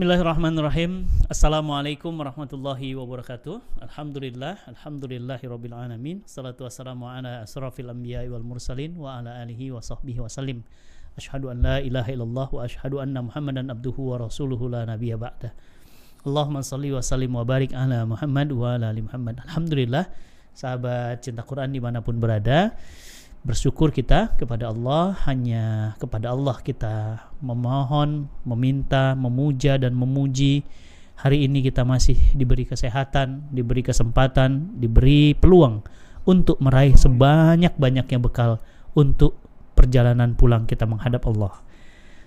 Bismillahirrahmanirrahim. Assalamualaikum warahmatullahi wabarakatuh. Alhamdulillah, alhamdulillahirabbil alamin. Salatu wassalamu ala asrafil anbiya'i wal mursalin wa ala alihi wa sahbihi wasallim. Asyhadu an la ilaha illallah wa asyhadu anna Muhammadan abduhu wa rasuluhu la nabiyya ba'da. Allahumma salli wa sallim wa barik ala Muhammad wa ala ali Muhammad. Alhamdulillah, sahabat cinta Quran di mana pun berada, bersyukur kita kepada Allah hanya kepada Allah kita memohon meminta memuja dan memuji hari ini kita masih diberi kesehatan diberi kesempatan diberi peluang untuk meraih sebanyak-banyaknya bekal untuk perjalanan pulang kita menghadap Allah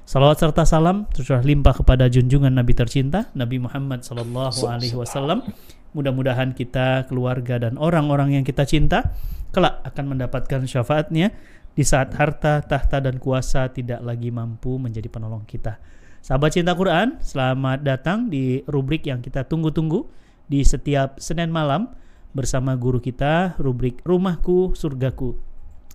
Salawat serta salam tercurah limpah kepada junjungan Nabi tercinta Nabi Muhammad Sallallahu Alaihi Wasallam. Mudah-mudahan kita, keluarga dan orang-orang yang kita cinta kelak akan mendapatkan syafaatnya di saat harta, tahta dan kuasa tidak lagi mampu menjadi penolong kita. Sahabat cinta Quran, selamat datang di rubrik yang kita tunggu-tunggu di setiap Senin malam bersama guru kita, rubrik Rumahku Surgaku.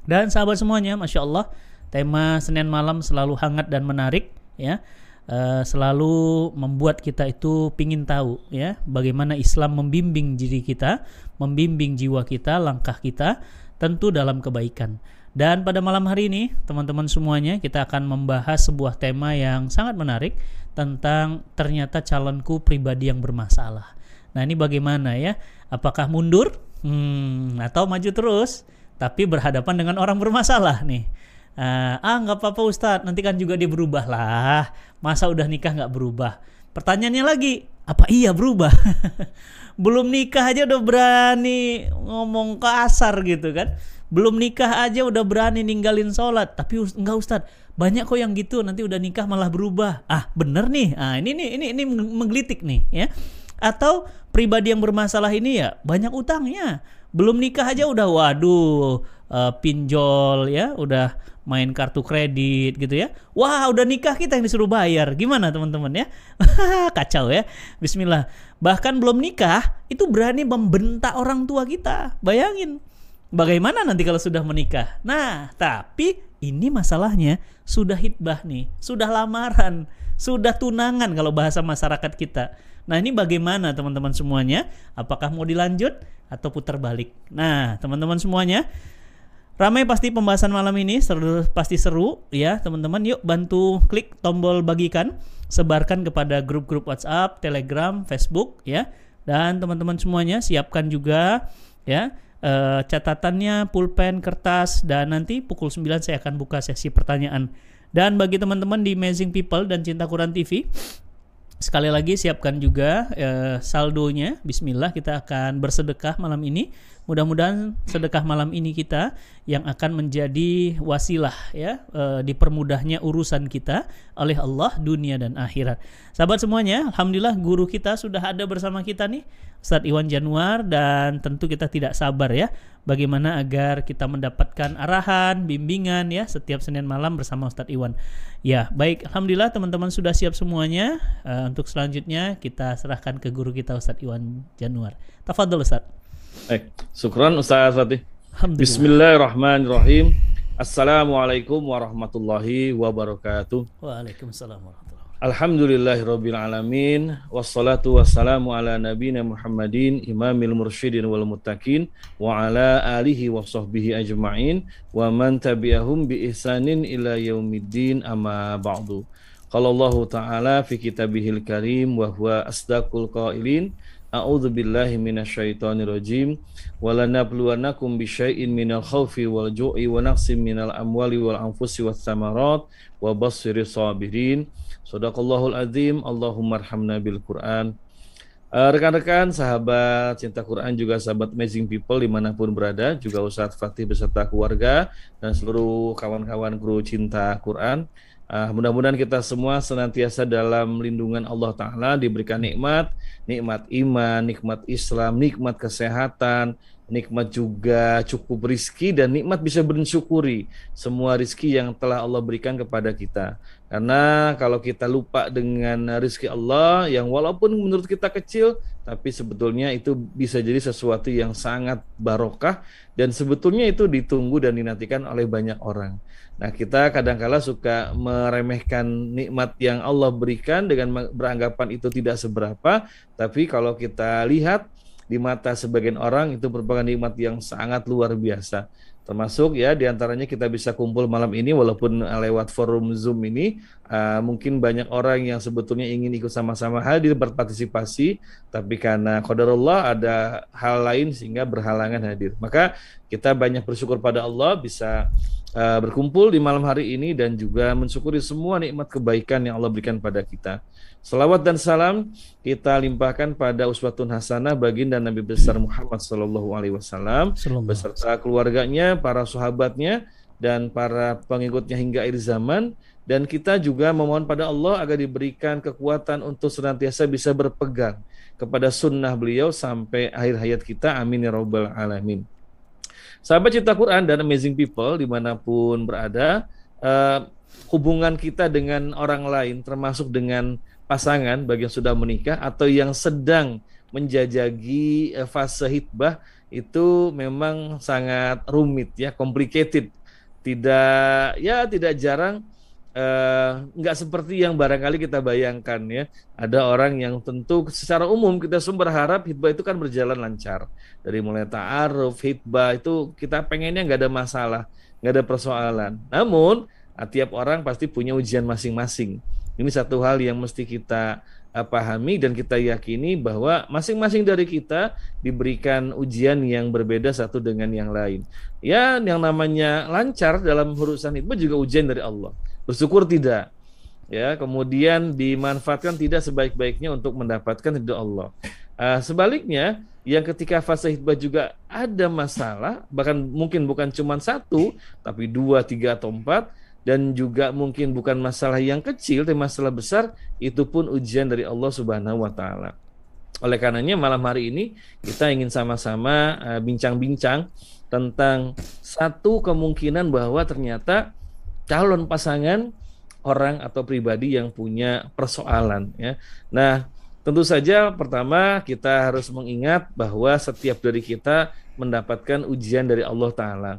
Dan sahabat semuanya, Masya Allah, Tema Senin malam selalu hangat dan menarik ya. Uh, selalu membuat kita itu pingin tahu ya bagaimana Islam membimbing diri kita, membimbing jiwa kita, langkah kita tentu dalam kebaikan. Dan pada malam hari ini, teman-teman semuanya, kita akan membahas sebuah tema yang sangat menarik tentang ternyata calonku pribadi yang bermasalah. Nah, ini bagaimana ya? Apakah mundur? Hmm, atau maju terus tapi berhadapan dengan orang bermasalah nih. Uh, ah nggak apa-apa Ustadz, nanti kan juga dia berubah lah. Masa udah nikah nggak berubah? Pertanyaannya lagi, apa iya berubah? Belum nikah aja udah berani ngomong kasar gitu kan? Belum nikah aja udah berani ninggalin sholat. Tapi enggak Ustadz, banyak kok yang gitu nanti udah nikah malah berubah. Ah bener nih, ah ini nih ini ini menggelitik nih ya. Atau pribadi yang bermasalah ini ya banyak utangnya. Belum nikah aja udah waduh uh, pinjol ya, udah main kartu kredit gitu ya. Wah, udah nikah kita yang disuruh bayar. Gimana teman-teman ya? Kacau ya. Bismillah. Bahkan belum nikah itu berani membentak orang tua kita. Bayangin. Bagaimana nanti kalau sudah menikah? Nah, tapi ini masalahnya sudah hitbah nih, sudah lamaran, sudah tunangan kalau bahasa masyarakat kita. Nah, ini bagaimana teman-teman semuanya? Apakah mau dilanjut atau putar balik? Nah, teman-teman semuanya, Ramai pasti pembahasan malam ini seru, pasti seru ya teman-teman. Yuk bantu klik tombol bagikan, sebarkan kepada grup-grup WhatsApp, Telegram, Facebook ya. Dan teman-teman semuanya siapkan juga ya uh, catatannya, pulpen, kertas dan nanti pukul 9 saya akan buka sesi pertanyaan. Dan bagi teman-teman di Amazing People dan Cinta Quran TV, sekali lagi siapkan juga uh, saldonya. Bismillah kita akan bersedekah malam ini Mudah-mudahan sedekah malam ini kita yang akan menjadi wasilah ya e, dipermudahnya urusan kita oleh Allah dunia dan akhirat. Sahabat semuanya, alhamdulillah guru kita sudah ada bersama kita nih, Ustadz Iwan Januar dan tentu kita tidak sabar ya bagaimana agar kita mendapatkan arahan, bimbingan ya setiap Senin malam bersama Ustadz Iwan. Ya, baik alhamdulillah teman-teman sudah siap semuanya. E, untuk selanjutnya kita serahkan ke guru kita Ustadz Iwan Januar. Tafadhol Ustadz. Baik, syukran Ustaz Fatih. Bismillahirrahmanirrahim. Assalamualaikum warahmatullahi wabarakatuh. Waalaikumsalam warahmatullahi wabarakatuh. Alhamdulillahirabbil alamin wassalatu wassalamu ala nabiyina Muhammadin imamil mursyidin wal muttaqin wa ala alihi wa sahbihi ajma'in wa man tabi'ahum bi ihsanin ila yaumiddin amma ba'du. Qala Allah Ta'ala fi kitabihil karim wa huwa asdaqul qailin A'udzu billahi minasyaitonir rajim. Walanabluwannakum bisyai'in minal khaufi wal ju'i wa naqsim minal amwali wal anfusi was samarat wa basyiri sabirin. Sadaqallahul azim. Allahumma arhamna bil Qur'an. Uh, rekan-rekan, sahabat cinta Quran juga sahabat Amazing People di mana pun berada, juga Ustadz Fatih beserta keluarga dan seluruh kawan-kawan kru cinta Quran. Uh, mudah-mudahan kita semua senantiasa dalam lindungan Allah Ta'ala diberikan nikmat, nikmat iman, nikmat Islam, nikmat kesehatan, nikmat juga cukup rizki dan nikmat bisa bersyukuri semua rizki yang telah Allah berikan kepada kita. Karena kalau kita lupa dengan rizki Allah yang walaupun menurut kita kecil, tapi sebetulnya itu bisa jadi sesuatu yang sangat barokah dan sebetulnya itu ditunggu dan dinantikan oleh banyak orang. Nah kita kadangkala suka meremehkan nikmat yang Allah berikan dengan beranggapan itu tidak seberapa, tapi kalau kita lihat di mata sebagian orang itu merupakan nikmat yang sangat luar biasa. Termasuk ya di antaranya kita bisa kumpul malam ini walaupun lewat forum Zoom ini uh, mungkin banyak orang yang sebetulnya ingin ikut sama-sama hadir berpartisipasi tapi karena qadarullah ada hal lain sehingga berhalangan hadir. Maka kita banyak bersyukur pada Allah bisa uh, berkumpul di malam hari ini dan juga mensyukuri semua nikmat kebaikan yang Allah berikan pada kita. Salawat dan salam kita limpahkan pada uswatun hasanah baginda Nabi besar Muhammad Sallallahu Alaihi Wasallam beserta keluarganya, para sahabatnya dan para pengikutnya hingga akhir zaman. Dan kita juga memohon pada Allah agar diberikan kekuatan untuk senantiasa bisa berpegang kepada sunnah beliau sampai akhir hayat kita. Amin ya robbal alamin. Sahabat cipta Quran dan amazing people di mana pun berada uh, hubungan kita dengan orang lain termasuk dengan pasangan bagi yang sudah menikah atau yang sedang menjajagi eh, fase hitbah itu memang sangat rumit ya, complicated. Tidak ya tidak jarang eh, nggak seperti yang barangkali kita bayangkan ya. Ada orang yang tentu secara umum kita semua berharap hitbah itu kan berjalan lancar. Dari mulai ta'aruf, hitbah itu kita pengennya nggak ada masalah, nggak ada persoalan. Namun tiap orang pasti punya ujian masing-masing. Ini satu hal yang mesti kita uh, pahami dan kita yakini bahwa masing-masing dari kita diberikan ujian yang berbeda satu dengan yang lain. Ya, yang namanya lancar dalam urusan itu juga ujian dari Allah. Bersyukur tidak. Ya, kemudian dimanfaatkan tidak sebaik-baiknya untuk mendapatkan ridho Allah. Uh, sebaliknya, yang ketika fase hitbah juga ada masalah, bahkan mungkin bukan cuma satu, tapi dua, tiga atau empat, dan juga mungkin bukan masalah yang kecil tapi masalah besar itu pun ujian dari Allah Subhanahu wa taala. Oleh karenanya malam hari ini kita ingin sama-sama eh, bincang-bincang tentang satu kemungkinan bahwa ternyata calon pasangan orang atau pribadi yang punya persoalan ya. Nah, tentu saja pertama kita harus mengingat bahwa setiap dari kita mendapatkan ujian dari Allah taala.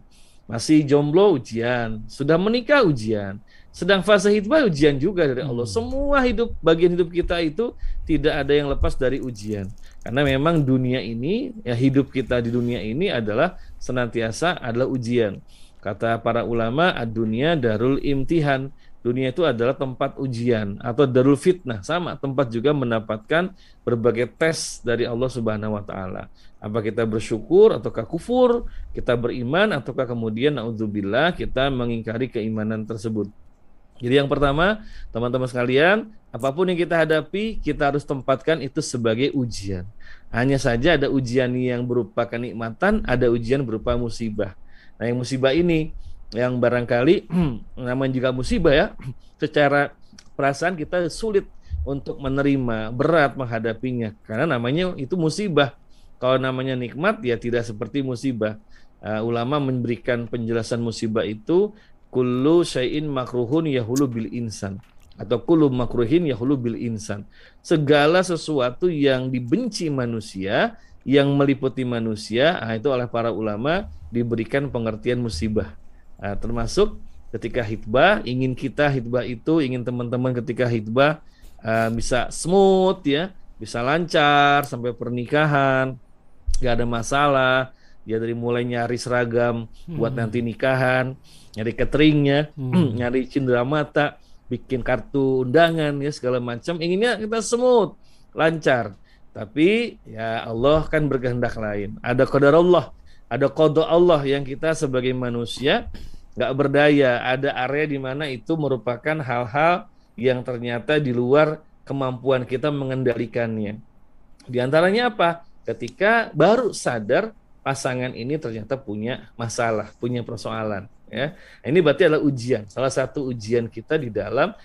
Masih jomblo ujian, sudah menikah ujian, sedang fase hitbah ujian juga dari Allah. Hmm. Semua hidup bagian hidup kita itu tidak ada yang lepas dari ujian. Karena memang dunia ini, ya hidup kita di dunia ini adalah senantiasa adalah ujian. Kata para ulama, dunia darul imtihan. Dunia itu adalah tempat ujian atau darul fitnah, sama tempat juga mendapatkan berbagai tes dari Allah Subhanahu wa taala. Apa kita bersyukur ataukah kufur, kita beriman ataukah kemudian naudzubillah kita mengingkari keimanan tersebut. Jadi yang pertama, teman-teman sekalian, apa pun yang kita hadapi, kita harus tempatkan itu sebagai ujian. Hanya saja ada ujian yang berupa kenikmatan, ada ujian berupa musibah. Nah, yang musibah ini yang barangkali namanya juga musibah ya, secara perasaan kita sulit untuk menerima, berat menghadapinya karena namanya itu musibah. Kalau namanya nikmat ya tidak seperti musibah. Uh, ulama memberikan penjelasan musibah itu kullu syai'in makruhun yahulu bil insan atau kullu makruhin yahulu bil insan. Segala sesuatu yang dibenci manusia, yang meliputi manusia, nah itu oleh para ulama diberikan pengertian musibah. Nah, termasuk ketika hitbah, ingin kita hitbah itu, ingin teman-teman ketika hitbah uh, bisa smooth ya, bisa lancar sampai pernikahan, nggak ada masalah. Dia dari mulai nyari seragam hmm. buat nanti nikahan nyari cateringnya hmm. nyari cindera mata bikin kartu undangan ya segala macam. Inginnya kita smooth lancar. Tapi ya Allah kan berkehendak lain. Ada kodar Allah ada kodok Allah yang kita sebagai manusia nggak berdaya ada area di mana itu merupakan hal-hal yang ternyata di luar kemampuan kita mengendalikannya di antaranya apa ketika baru sadar pasangan ini ternyata punya masalah, punya persoalan ya. Ini berarti adalah ujian, salah satu ujian kita di dalam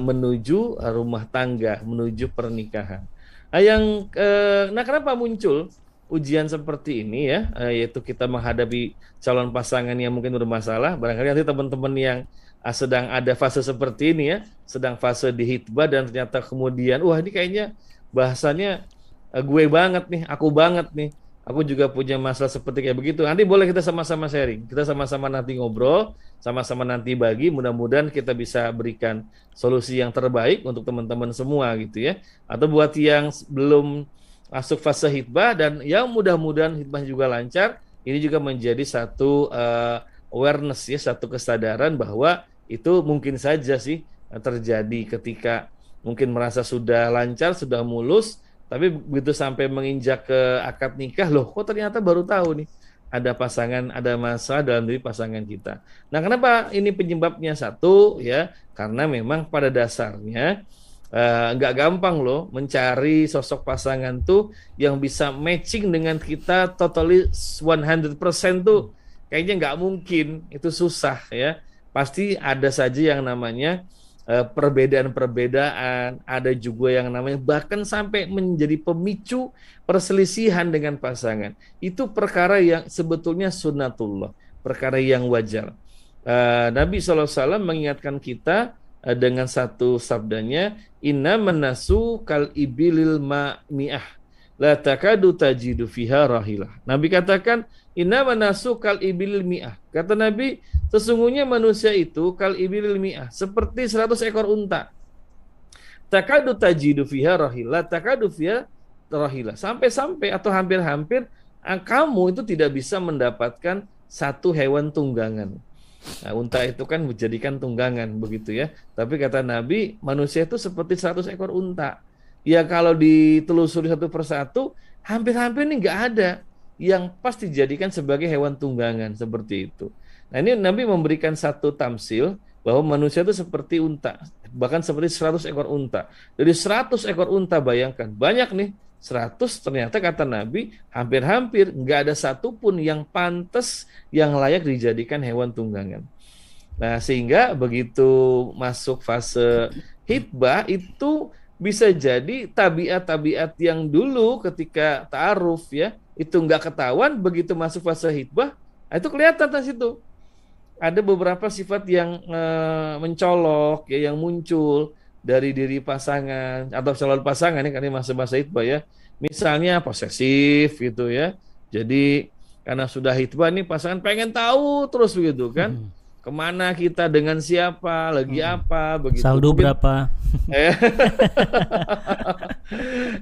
menuju rumah tangga, menuju pernikahan. Nah, yang eh, nah kenapa muncul ujian seperti ini ya, eh, yaitu kita menghadapi calon pasangan yang mungkin bermasalah, barangkali nanti teman-teman yang uh, sedang ada fase seperti ini ya, sedang fase di hitbah dan ternyata kemudian, wah ini kayaknya bahasanya uh, gue banget nih, aku banget nih, aku juga punya masalah seperti kayak begitu. Nanti boleh kita sama-sama sharing, kita sama-sama nanti ngobrol, sama-sama nanti bagi, mudah-mudahan kita bisa berikan solusi yang terbaik untuk teman-teman semua gitu ya. Atau buat yang belum masuk fase hitbah dan yang mudah-mudahan hitbah juga lancar. Ini juga menjadi satu uh, awareness ya, satu kesadaran bahwa itu mungkin saja sih terjadi ketika mungkin merasa sudah lancar, sudah mulus, tapi begitu sampai menginjak ke akad nikah, loh kok ternyata baru tahu nih ada pasangan, ada masalah dalam diri pasangan kita. Nah, kenapa ini penyebabnya satu ya? Karena memang pada dasarnya Eh, nggak uh, gampang loh mencari sosok pasangan tuh yang bisa matching dengan kita totally 100% tuh. Kayaknya nggak mungkin itu susah ya. Pasti ada saja yang namanya uh, perbedaan-perbedaan ada juga yang namanya bahkan sampai menjadi pemicu perselisihan dengan pasangan. Itu perkara yang sebetulnya sunnatullah perkara yang wajar. Uh, Nabi SAW mengingatkan kita Eh, dengan satu sabdanya inna menasu kal ibilil ma'mi'ah la takadu tajidu fiha rahilah. Nabi katakan inna menasu kal ibilil mi'ah. Kata Nabi sesungguhnya manusia itu kal ibilil mi'ah seperti 100 ekor unta. Takadu tajidu fiha rahilah, takadu fiha rahilah. Sampai-sampai atau hampir-hampir ah, kamu itu tidak bisa mendapatkan satu hewan tunggangan. Nah, unta itu kan menjadikan tunggangan begitu ya. Tapi kata Nabi, manusia itu seperti 100 ekor unta. Ya kalau ditelusuri satu persatu, hampir-hampir ini nggak ada yang pasti dijadikan sebagai hewan tunggangan seperti itu. Nah ini Nabi memberikan satu tamsil bahwa manusia itu seperti unta, bahkan seperti 100 ekor unta. Dari 100 ekor unta bayangkan, banyak nih 100 ternyata kata Nabi hampir-hampir nggak ada satupun yang pantas yang layak dijadikan hewan tunggangan. Nah sehingga begitu masuk fase hitbah itu bisa jadi tabiat-tabiat yang dulu ketika ta'aruf ya itu nggak ketahuan begitu masuk fase hitbah itu kelihatan di situ ada beberapa sifat yang e, mencolok ya yang muncul dari diri pasangan atau calon pasangan ini karena masa-masa hitbah ya. Misalnya posesif gitu ya. Jadi karena sudah hitbah nih pasangan pengen tahu terus begitu kan. Hmm. Ke mana kita dengan siapa, lagi hmm. apa, begitu. Saldo Mungkin, berapa? Eh.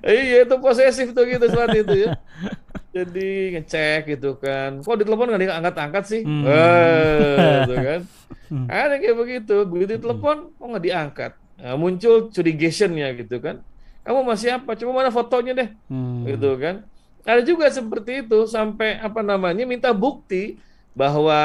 iya itu posesif tuh gitu saat itu ya. Jadi ngecek gitu kan. Kok di telepon nggak diangkat-angkat sih? Hmm. Eh, gitu kan. Hmm. Ada kayak begitu. Begitu telepon kok nggak diangkat Nah, muncul ya gitu kan. Kamu masih apa? Coba mana fotonya deh. Hmm. Gitu kan. Ada juga seperti itu sampai apa namanya minta bukti bahwa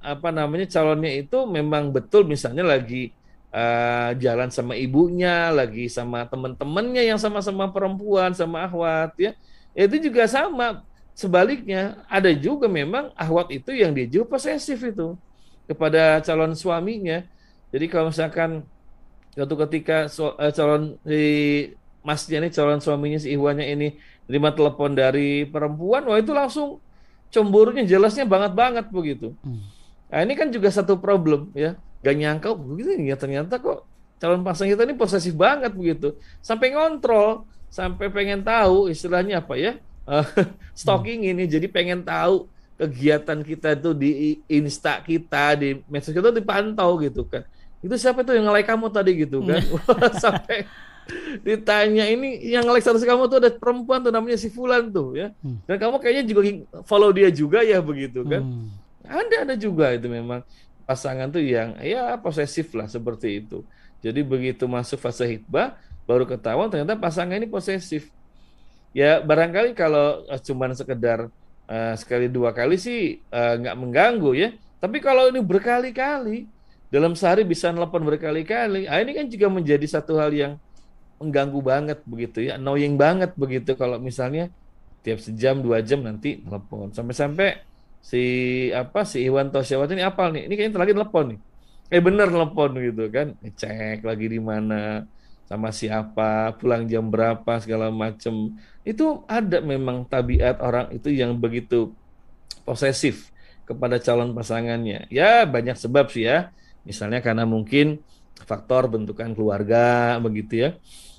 apa namanya calonnya itu memang betul misalnya lagi uh, jalan sama ibunya, lagi sama teman-temannya yang sama-sama perempuan sama ahwat ya. Itu juga sama. Sebaliknya ada juga memang ahwat itu yang dia juga posesif itu kepada calon suaminya. Jadi kalau misalkan suatu ketika so, uh, calon si masnya ini calon suaminya si Iwannya ini terima telepon dari perempuan, wah itu langsung cemburunya jelasnya banget banget begitu. Hmm. Nah ini kan juga satu problem ya, gak nyangka oh, begitu ya ternyata kok calon pasang kita ini posesif banget begitu, sampai ngontrol, sampai pengen tahu istilahnya apa ya, uh, stalking hmm. ini, jadi pengen tahu kegiatan kita itu di insta kita di medsos kita dipantau gitu kan itu siapa tuh yang nge-like kamu tadi gitu kan hmm. sampai ditanya ini yang nge-like status kamu tuh ada perempuan tuh namanya si Fulan tuh ya hmm. dan kamu kayaknya juga follow dia juga ya begitu kan hmm. ada ada juga itu memang pasangan tuh yang ya posesif lah seperti itu jadi begitu masuk fase hitbah baru ketahuan ternyata pasangan ini posesif ya barangkali kalau uh, cuman sekedar uh, sekali dua kali sih uh, nggak mengganggu ya tapi kalau ini berkali-kali dalam sehari bisa nelpon berkali-kali. Ah, ini kan juga menjadi satu hal yang mengganggu banget begitu ya, annoying banget begitu kalau misalnya tiap sejam dua jam nanti telepon sampai-sampai si apa si Iwan Tosyawat ini apal nih, ini kayaknya lagi telepon nih. Eh bener telepon gitu kan, cek lagi di mana. sama siapa, pulang jam berapa segala macam. Itu ada memang tabiat orang itu yang begitu posesif kepada calon pasangannya. Ya banyak sebab sih ya. Misalnya karena mungkin faktor bentukan keluarga begitu ya.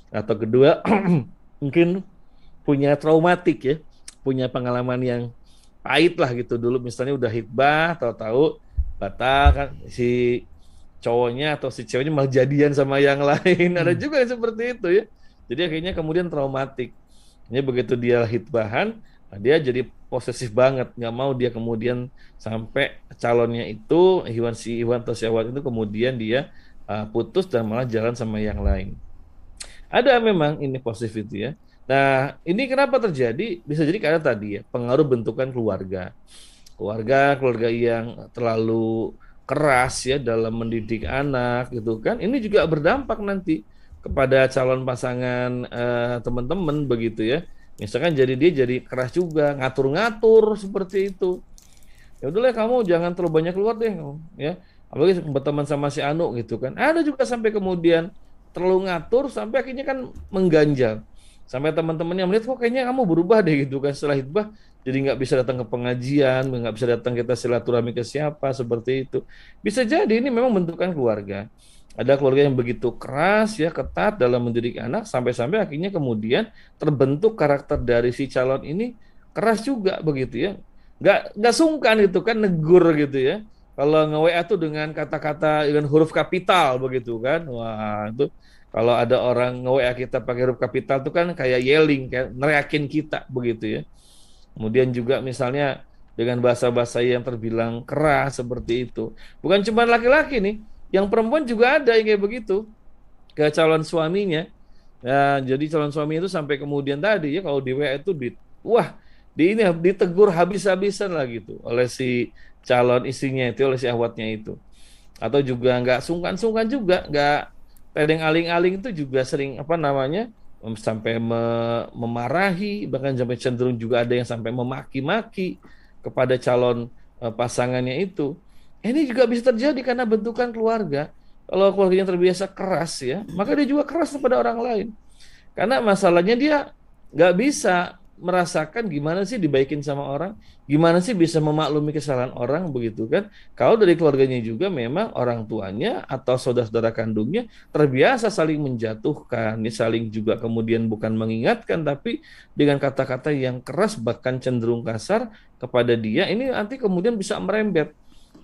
Atau kedua mungkin punya traumatik ya, punya pengalaman yang pahit lah gitu. Dulu misalnya udah hitbah tahu-tahu batal kan si cowoknya atau si ceweknya malah jadian sama yang lain. Hmm. ada juga yang seperti itu ya. Jadi akhirnya kemudian traumatik. Ini begitu dia hitbahan nah dia jadi posesif banget nggak mau dia kemudian sampai calonnya itu Iwan si Iwan atau si Iwan itu kemudian dia uh, putus dan malah jalan sama yang lain ada memang ini positif itu ya Nah, ini kenapa terjadi? Bisa jadi karena tadi ya, pengaruh bentukan keluarga. Keluarga, keluarga yang terlalu keras ya dalam mendidik anak gitu kan. Ini juga berdampak nanti kepada calon pasangan eh, teman-teman begitu ya. Misalkan jadi dia jadi keras juga, ngatur-ngatur seperti itu. Ya udahlah kamu jangan terlalu banyak keluar deh ya. Apalagi berteman sama si Anu gitu kan. Ada juga sampai kemudian terlalu ngatur sampai akhirnya kan mengganjal sampai teman-temannya melihat kok kayaknya kamu berubah deh gitu kan setelah hitbah jadi nggak bisa datang ke pengajian nggak bisa datang kita silaturahmi ke siapa seperti itu bisa jadi ini memang bentukan keluarga ada keluarga yang begitu keras ya ketat dalam mendidik anak sampai-sampai akhirnya kemudian terbentuk karakter dari si calon ini keras juga begitu ya nggak nggak sungkan itu kan negur gitu ya kalau nge WA tuh dengan kata-kata dengan huruf kapital begitu kan wah itu kalau ada orang nge-WA kita pakai huruf kapital itu kan kayak yelling, kayak neriakin kita begitu ya. Kemudian juga misalnya dengan bahasa-bahasa yang terbilang keras seperti itu. Bukan cuma laki-laki nih, yang perempuan juga ada yang kayak begitu ke calon suaminya. Ya, jadi calon suami itu sampai kemudian tadi ya kalau di WA itu di wah di ini ditegur habis-habisan lah gitu oleh si calon istrinya itu oleh si ahwatnya itu. Atau juga nggak sungkan-sungkan juga, nggak Tedeng aling-aling itu juga sering apa namanya sampai me memarahi bahkan sampai cenderung juga ada yang sampai memaki-maki kepada calon uh, pasangannya itu. Ini juga bisa terjadi karena bentukan keluarga. Kalau keluarganya terbiasa keras ya, maka dia juga keras kepada orang lain. Karena masalahnya dia nggak bisa merasakan gimana sih dibaikin sama orang, gimana sih bisa memaklumi kesalahan orang begitu kan. Kalau dari keluarganya juga memang orang tuanya atau saudara-saudara kandungnya terbiasa saling menjatuhkan, ya, saling juga kemudian bukan mengingatkan tapi dengan kata-kata yang keras bahkan cenderung kasar kepada dia, ini nanti kemudian bisa merembet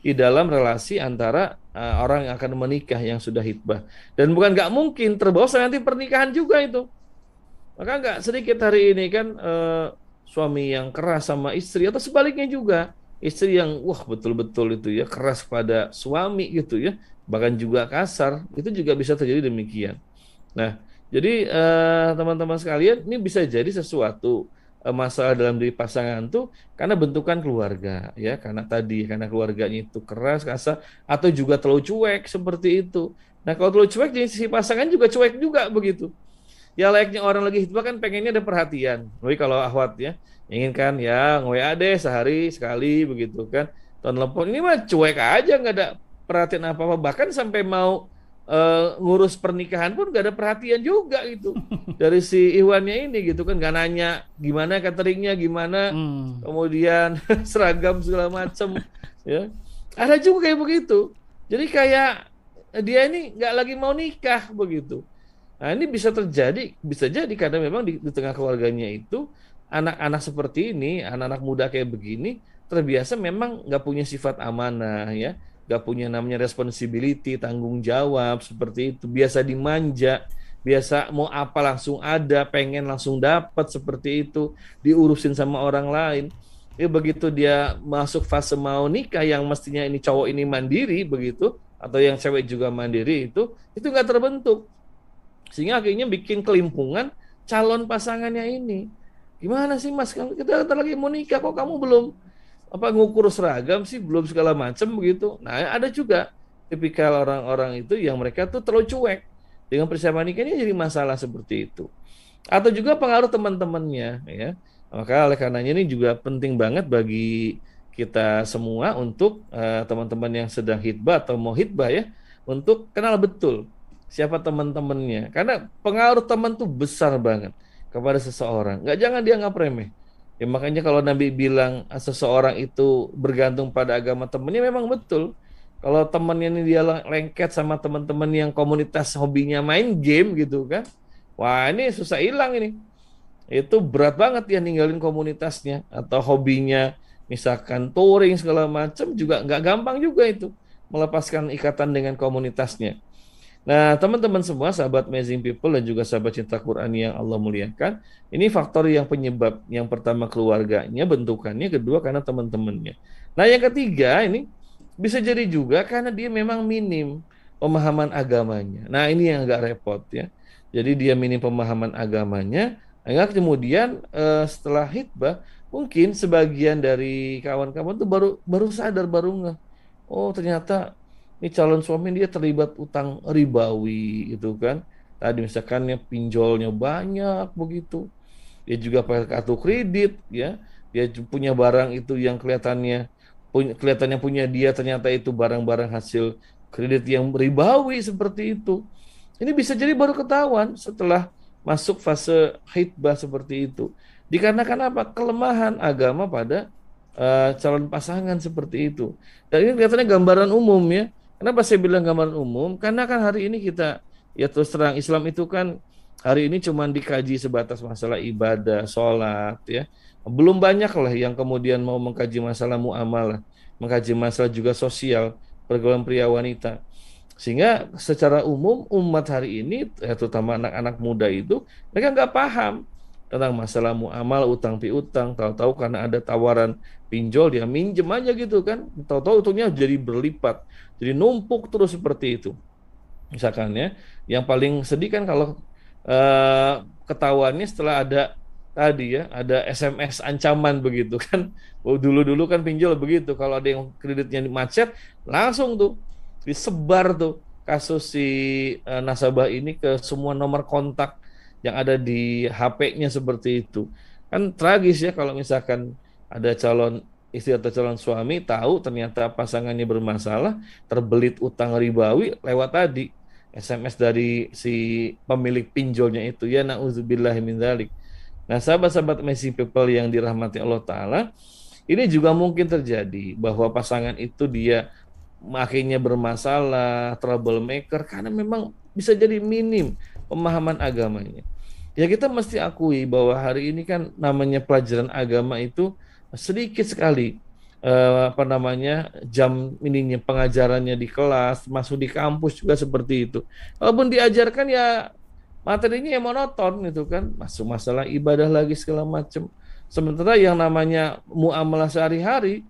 di dalam relasi antara uh, orang yang akan menikah yang sudah hitbah. Dan bukan nggak mungkin terbawa nanti pernikahan juga itu maka nggak sedikit hari ini kan uh, suami yang keras sama istri atau sebaliknya juga istri yang wah betul-betul itu ya keras pada suami gitu ya bahkan juga kasar itu juga bisa terjadi demikian. Nah jadi uh, teman-teman sekalian ini bisa jadi sesuatu masalah dalam diri pasangan tuh karena bentukan keluarga ya karena tadi karena keluarganya itu keras kasar atau juga terlalu cuek seperti itu. Nah kalau terlalu cuek jadi si pasangan juga cuek juga begitu ya layaknya orang lagi hitbah kan pengennya ada perhatian. Tapi kalau ahwat ya, inginkan ya nge-WA deh sehari sekali begitu kan. Telepon ini mah cuek aja nggak ada perhatian apa-apa. Bahkan sampai mau uh, ngurus pernikahan pun nggak ada perhatian juga gitu. Dari si Iwannya ini gitu kan nggak nanya gimana cateringnya gimana hmm. kemudian seragam segala macam ya. Ada juga kayak begitu. Jadi kayak dia ini nggak lagi mau nikah begitu. Nah ini bisa terjadi, bisa jadi karena memang di, di tengah keluarganya itu anak-anak seperti ini, anak-anak muda kayak begini terbiasa memang nggak punya sifat amanah ya, nggak punya namanya responsibility, tanggung jawab seperti itu, biasa dimanja, biasa mau apa langsung ada, pengen langsung dapat seperti itu, diurusin sama orang lain. Ya begitu dia masuk fase mau nikah yang mestinya ini cowok ini mandiri begitu atau yang cewek juga mandiri itu itu nggak terbentuk sehingga akhirnya bikin kelimpungan calon pasangannya ini. Gimana sih Mas? Kita lagi mau nikah kok kamu belum apa ngukur seragam sih, belum segala macam begitu. Nah, ada juga tipikal orang-orang itu yang mereka tuh terlalu cuek dengan persiapan nikahnya jadi masalah seperti itu. Atau juga pengaruh teman-temannya ya. Maka oleh karenanya ini juga penting banget bagi kita semua untuk uh, teman-teman yang sedang hitbah atau mau hitbah ya untuk kenal betul siapa teman-temannya. Karena pengaruh teman tuh besar banget kepada seseorang. Nggak jangan dianggap remeh. Ya makanya kalau Nabi bilang ah, seseorang itu bergantung pada agama temannya memang betul. Kalau temannya ini dia lengket sama teman-teman yang komunitas hobinya main game gitu kan. Wah, ini susah hilang ini. Itu berat banget ya ninggalin komunitasnya atau hobinya misalkan touring segala macam juga nggak gampang juga itu melepaskan ikatan dengan komunitasnya. Nah, teman-teman semua, sahabat Amazing People dan juga sahabat cinta Quran yang Allah muliakan, ini faktor yang penyebab. Yang pertama keluarganya, bentukannya, kedua karena teman-temannya. Nah, yang ketiga ini bisa jadi juga karena dia memang minim pemahaman agamanya. Nah, ini yang agak repot ya. Jadi dia minim pemahaman agamanya, hingga kemudian eh, setelah hitbah, mungkin sebagian dari kawan-kawan tuh baru baru sadar, baru nggak, oh ternyata ini calon suami dia terlibat utang ribawi gitu kan. Tadi misalkan ya pinjolnya banyak begitu. Dia juga pakai kartu kredit ya. Dia punya barang itu yang kelihatannya punya kelihatannya punya dia ternyata itu barang-barang hasil kredit yang ribawi seperti itu. Ini bisa jadi baru ketahuan setelah masuk fase hitbah seperti itu. Dikarenakan apa? Kelemahan agama pada uh, calon pasangan seperti itu. Dan ini kelihatannya gambaran umum ya Kenapa saya bilang gambaran umum? Karena kan hari ini kita ya terus terang Islam itu kan hari ini cuma dikaji sebatas masalah ibadah, sholat ya. Belum banyak lah yang kemudian mau mengkaji masalah muamalah, mengkaji masalah juga sosial, pergaulan pria wanita. Sehingga secara umum umat hari ini, ya terutama anak-anak muda itu, mereka nggak paham tentang masalah muamal, utang piutang, tahu-tahu karena ada tawaran pinjol dia minjem aja gitu kan, tahu-tahu utangnya jadi berlipat jadi numpuk terus seperti itu. Misalkan ya, yang paling sedih kan kalau uh, ketahuannya setelah ada tadi ya, ada SMS ancaman begitu kan. Oh, dulu-dulu kan pinjol begitu, kalau ada yang kreditnya macet, langsung tuh disebar tuh kasus si uh, nasabah ini ke semua nomor kontak yang ada di HP-nya seperti itu. Kan tragis ya kalau misalkan ada calon istri atau calon suami tahu ternyata pasangannya bermasalah, terbelit utang ribawi lewat tadi SMS dari si pemilik pinjolnya itu ya nauzubillah min dzalik. Nah, sahabat-sahabat Messi people yang dirahmati Allah taala, ini juga mungkin terjadi bahwa pasangan itu dia akhirnya bermasalah, troublemaker karena memang bisa jadi minim pemahaman agamanya. Ya kita mesti akui bahwa hari ini kan namanya pelajaran agama itu sedikit sekali uh, apa namanya jam ininya pengajarannya di kelas masuk di kampus juga seperti itu. Walaupun diajarkan ya materinya yang monoton itu kan masuk masalah ibadah lagi segala macam sementara yang namanya muamalah sehari-hari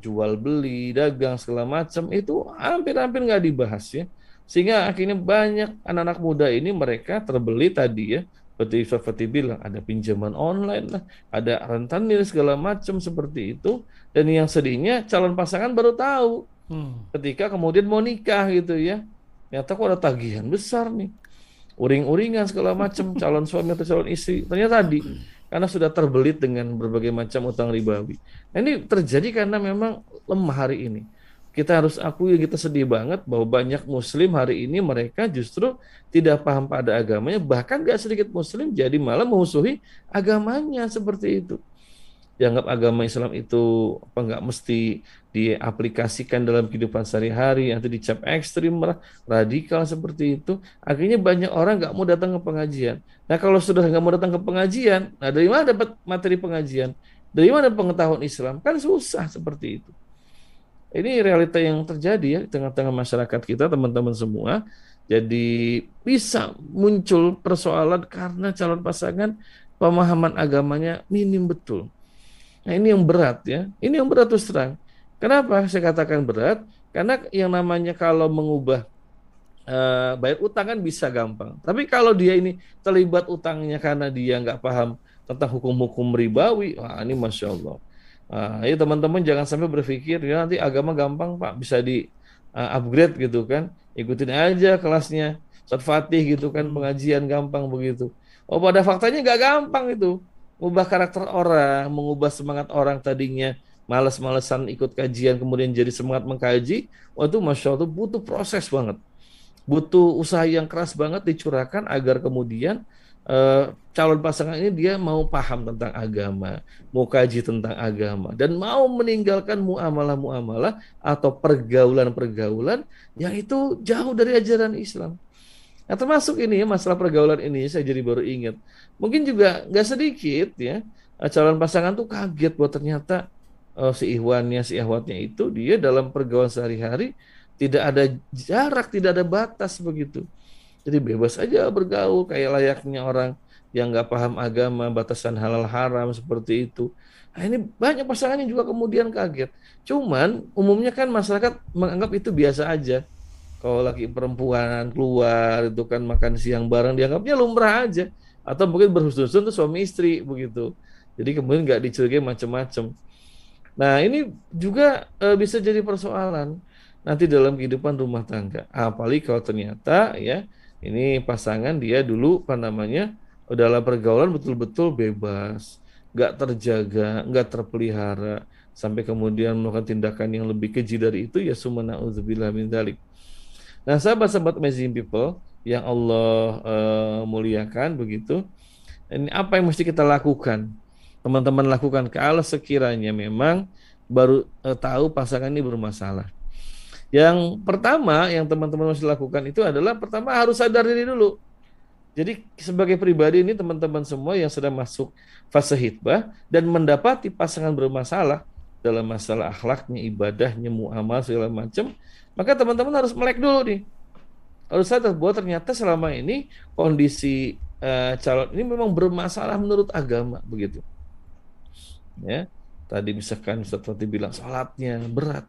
jual beli dagang segala macam itu hampir-hampir nggak dibahas ya. Sehingga akhirnya banyak anak-anak muda ini mereka terbeli tadi ya seperti seperti bilang ada pinjaman online lah, ada rentenir segala macam seperti itu. Dan yang sedihnya calon pasangan baru tahu hmm. ketika kemudian mau nikah gitu ya. Ternyata kok ada tagihan besar nih, uring-uringan segala macam calon suami atau calon istri. Ternyata tadi karena sudah terbelit dengan berbagai macam utang ribawi. Nah, ini terjadi karena memang lemah hari ini kita harus akui kita sedih banget bahwa banyak muslim hari ini mereka justru tidak paham pada agamanya bahkan gak sedikit muslim jadi malah memusuhi agamanya seperti itu. Dianggap agama Islam itu apa nggak mesti diaplikasikan dalam kehidupan sehari-hari nanti dicap ekstrim radikal seperti itu. Akhirnya banyak orang nggak mau datang ke pengajian. Nah kalau sudah nggak mau datang ke pengajian nah dari mana dapat materi pengajian? Dari mana pengetahuan Islam? Kan susah seperti itu ini realita yang terjadi ya di tengah-tengah masyarakat kita, teman-teman semua. Jadi bisa muncul persoalan karena calon pasangan pemahaman agamanya minim betul. Nah ini yang berat ya. Ini yang berat terus terang. Kenapa saya katakan berat? Karena yang namanya kalau mengubah uh, bayar utang kan bisa gampang. Tapi kalau dia ini terlibat utangnya karena dia nggak paham tentang hukum-hukum ribawi, wah ini masya Allah Uh, ya teman-teman jangan sampai berpikir ya nanti agama gampang pak. Bisa di uh, upgrade gitu kan. Ikutin aja kelasnya. Ustaz Fatih gitu kan hmm. pengajian gampang begitu. Oh pada faktanya nggak gampang itu. Mengubah karakter orang mengubah semangat orang tadinya. Males-malesan ikut kajian kemudian jadi semangat mengkaji. Waktu masya Allah butuh proses banget. Butuh usaha yang keras banget dicurahkan agar kemudian uh, calon pasangan ini dia mau paham tentang agama, mau kaji tentang agama, dan mau meninggalkan muamalah-muamalah atau pergaulan-pergaulan yang itu jauh dari ajaran Islam. Nah, termasuk ini ya masalah pergaulan ini saya jadi baru ingat. Mungkin juga nggak sedikit ya eh, calon pasangan tuh kaget bahwa ternyata oh, si ihwannya, si ihwatnya itu dia dalam pergaulan sehari-hari tidak ada jarak, tidak ada batas begitu. Jadi bebas aja bergaul kayak layaknya orang yang nggak paham agama, batasan halal haram seperti itu. Nah, ini banyak pasangan yang juga kemudian kaget. Cuman umumnya kan masyarakat menganggap itu biasa aja. Kalau laki perempuan keluar itu kan makan siang bareng dianggapnya lumrah aja. Atau mungkin berhusnuzon tuh suami istri begitu. Jadi kemudian nggak dicurigai macam-macam. Nah ini juga e, bisa jadi persoalan nanti dalam kehidupan rumah tangga. Apalagi kalau ternyata ya ini pasangan dia dulu apa namanya dalam pergaulan betul-betul bebas, nggak terjaga, nggak terpelihara, sampai kemudian melakukan tindakan yang lebih keji dari itu ya sumana udzubillah min dalik. Nah, sahabat-sahabat amazing people yang Allah uh, muliakan begitu, ini apa yang mesti kita lakukan? Teman-teman lakukan kalau sekiranya memang baru uh, tahu pasangan ini bermasalah. Yang pertama yang teman-teman harus lakukan itu adalah pertama harus sadar diri dulu. Jadi sebagai pribadi ini teman-teman semua yang sedang masuk fase hitbah dan mendapati pasangan bermasalah dalam masalah akhlaknya, ibadahnya, muamal segala macam, maka teman-teman harus melek dulu nih. Harus sadar bahwa ternyata selama ini kondisi uh, calon ini memang bermasalah menurut agama begitu. Ya, tadi misalkan Ustaz Fatih bilang salatnya berat,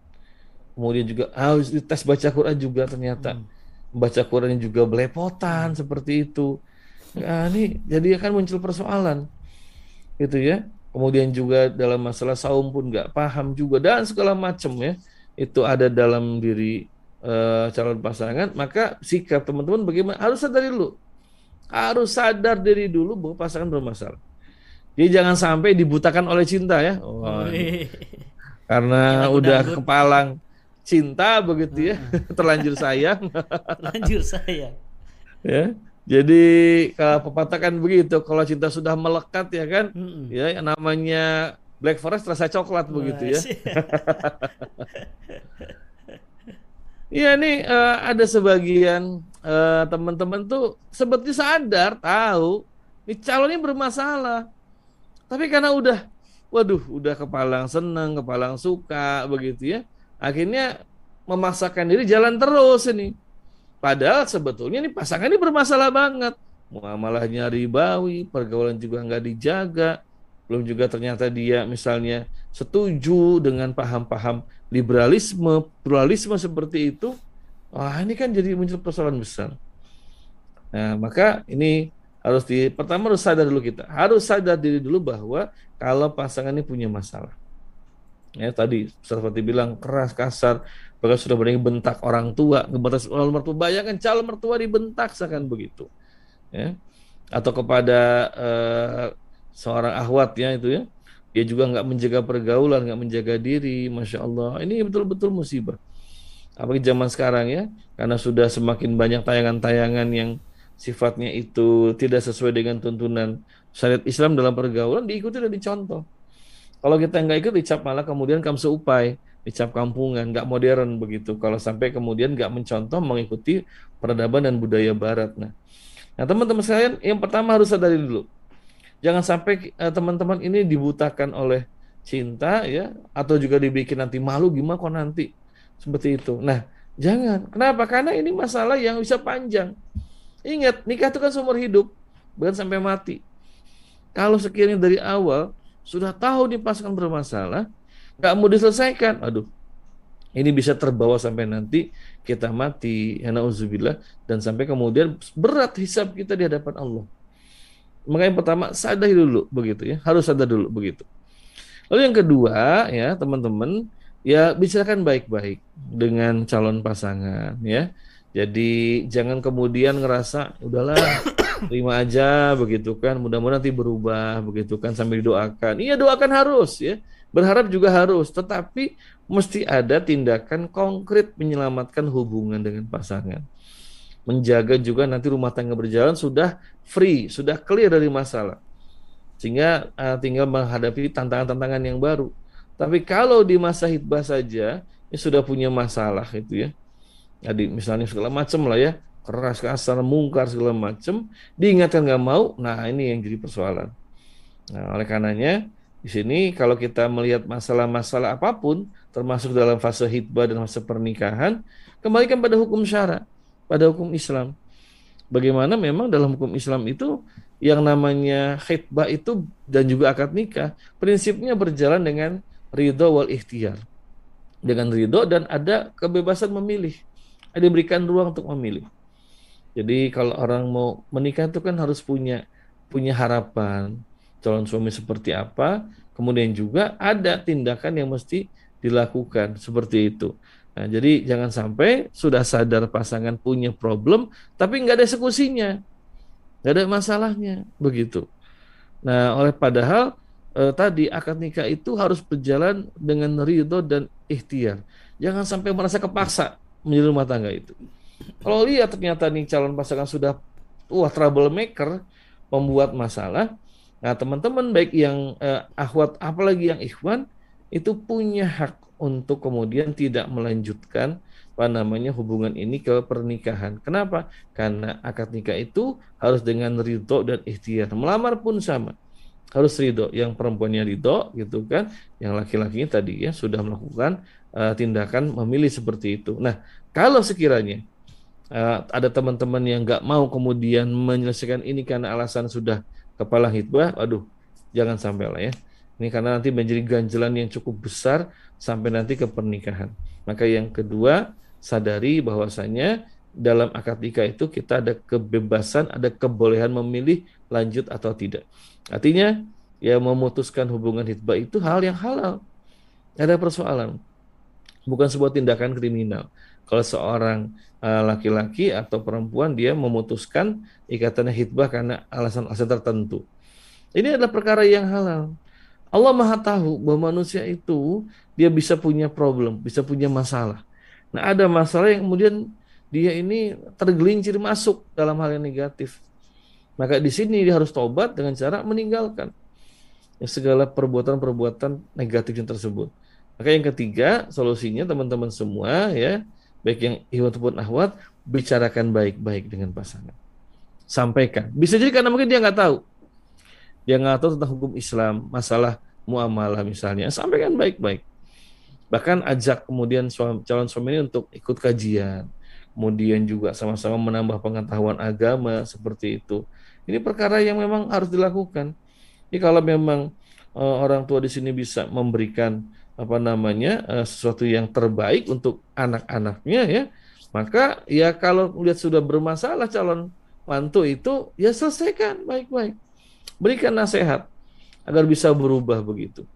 kemudian juga harus ah, tes baca Quran juga ternyata. Hmm. baca Quran juga belepotan hmm. seperti itu. Nah, ini jadi akan muncul persoalan. Gitu ya. Kemudian juga dalam masalah saum pun nggak paham juga dan segala macam ya itu ada dalam diri uh, calon pasangan. Maka sikap teman-teman bagaimana? Harus sadar dulu. Harus sadar diri dulu bahwa pasangan bermasalah. Jadi jangan sampai dibutakan oleh cinta ya. Oh, karena udah kepalang cinta begitu ya, terlanjur sayang. terlanjur sayang. ya. Jadi kalau pepatah kan begitu, kalau cinta sudah melekat ya kan, mm ya yang namanya Black Forest rasa coklat Mas. begitu ya. Iya nih uh, ada sebagian uh, teman-teman tuh seperti sadar tahu ini bermasalah. Tapi karena udah waduh udah kepalang seneng, kepalang suka begitu ya akhirnya memaksakan diri jalan terus ini. Padahal sebetulnya ini pasangan ini bermasalah banget. Muamalahnya ribawi, pergaulan juga nggak dijaga, belum juga ternyata dia misalnya setuju dengan paham-paham liberalisme, pluralisme seperti itu. Wah ini kan jadi muncul persoalan besar. Nah maka ini harus di pertama harus sadar dulu kita, harus sadar diri dulu bahwa kalau pasangan ini punya masalah ya tadi seperti bilang keras kasar. Bahkan sudah berani bentak orang tua. Ngebatas orang mertua bayangkan calon mertua dibentak seakan begitu. Ya. Atau kepada uh, seorang ahwat ya itu ya. Dia juga nggak menjaga pergaulan nggak menjaga diri masya Allah. Ini betul-betul musibah. Apalagi zaman sekarang ya karena sudah semakin banyak tayangan-tayangan yang sifatnya itu tidak sesuai dengan tuntunan syariat Islam dalam pergaulan diikuti dan dicontoh kalau kita nggak ikut dicap malah kemudian kamu seupai, dicap kampungan, nggak modern begitu. Kalau sampai kemudian nggak mencontoh mengikuti peradaban dan budaya Barat. Nah, nah teman-teman sekalian, yang pertama harus sadari dulu, jangan sampai uh, teman-teman ini dibutakan oleh cinta ya, atau juga dibikin nanti malu gimana kok nanti seperti itu. Nah, jangan. Kenapa? Karena ini masalah yang bisa panjang. Ingat, nikah itu kan seumur hidup, bukan sampai mati. Kalau sekiranya dari awal sudah tahu nih pasangan bermasalah, nggak mau diselesaikan, aduh, ini bisa terbawa sampai nanti kita mati, ya dan sampai kemudian berat hisab kita di hadapan Allah. Makanya pertama sadar dulu begitu ya, harus sadar dulu begitu. Lalu yang kedua ya teman-teman, ya bicarakan baik-baik dengan calon pasangan ya. Jadi jangan kemudian ngerasa udahlah terima aja begitu kan mudah-mudahan nanti berubah begitu kan sambil didoakan iya doakan harus ya berharap juga harus tetapi mesti ada tindakan konkret menyelamatkan hubungan dengan pasangan menjaga juga nanti rumah tangga berjalan sudah free, sudah clear dari masalah. Sehingga uh, tinggal menghadapi tantangan-tantangan yang baru. Tapi kalau di masa hitbah saja ya sudah punya masalah itu ya. Jadi misalnya segala macam lah ya, keras kasar, mungkar segala macam, diingatkan nggak mau, nah ini yang jadi persoalan. Nah, oleh karenanya di sini kalau kita melihat masalah-masalah apa pun, termasuk dalam fase hitbah dan fase pernikahan, kembalikan pada hukum syara pada hukum Islam. Bagaimana memang dalam hukum Islam itu yang namanya khidbah itu dan juga akad nikah prinsipnya berjalan dengan ridho wal ikhtiar. Dengan ridho dan ada kebebasan memilih. Ada diberikan ruang untuk memilih. Jadi kalau orang mau menikah itu kan harus punya punya harapan calon suami seperti apa, kemudian juga ada tindakan yang mesti dilakukan seperti itu. Nah, jadi jangan sampai sudah sadar pasangan punya problem, tapi nggak ada eksekusinya, nggak ada masalahnya, begitu. Nah, oleh padahal eh, tadi akad nikah itu harus berjalan dengan ridho dan ikhtiar. Jangan sampai merasa kepaksa menjadi rumah tangga itu. Kalau lihat ternyata nih calon pasangan sudah wah troublemaker, membuat masalah, nah teman-teman baik yang eh, ahwat apalagi yang ikhwan itu punya hak untuk kemudian tidak melanjutkan apa namanya hubungan ini ke pernikahan. Kenapa? Karena akad nikah itu harus dengan ridho dan ikhtiar. Melamar pun sama. Harus ridho. Yang perempuannya ridho gitu kan. Yang laki-lakinya tadi ya sudah melakukan uh, tindakan memilih seperti itu. Nah, kalau sekiranya uh, ada teman-teman yang nggak mau kemudian menyelesaikan ini karena alasan sudah kepala hitbah, aduh, jangan sampai lah ya. Ini karena nanti menjadi ganjelan yang cukup besar sampai nanti ke pernikahan. Maka yang kedua, sadari bahwasanya dalam akad nikah itu kita ada kebebasan, ada kebolehan memilih lanjut atau tidak. Artinya, ya memutuskan hubungan hitbah itu hal yang halal. Ada persoalan. Bukan sebuah tindakan kriminal. Kalau seorang eh, laki-laki uh, atau perempuan dia memutuskan ikatan hitbah karena alasan-alasan tertentu. Ini adalah perkara yang halal. Allah Maha tahu bahwa manusia itu dia bisa punya problem, bisa punya masalah. Nah, ada masalah yang kemudian dia ini tergelincir masuk dalam hal yang negatif. Maka di sini dia harus tobat dengan cara meninggalkan segala perbuatan-perbuatan negatif yang tersebut. Maka yang ketiga, solusinya teman-teman semua ya, baik yang ikhwan ataupun ahwat, bicarakan baik-baik dengan pasangan. Sampaikan. Bisa jadi karena mungkin dia nggak tahu dia nggak tahu tentang hukum Islam, masalah muamalah misalnya, sampaikan baik-baik. Bahkan ajak kemudian suami, calon suami ini untuk ikut kajian, kemudian juga sama-sama menambah pengetahuan agama seperti itu. Ini perkara yang memang harus dilakukan. Ini kalau memang uh, orang tua di sini bisa memberikan apa namanya uh, sesuatu yang terbaik untuk anak-anaknya ya, maka ya kalau lihat sudah bermasalah calon mantu itu ya selesaikan baik-baik berikan nasihat agar bisa berubah begitu.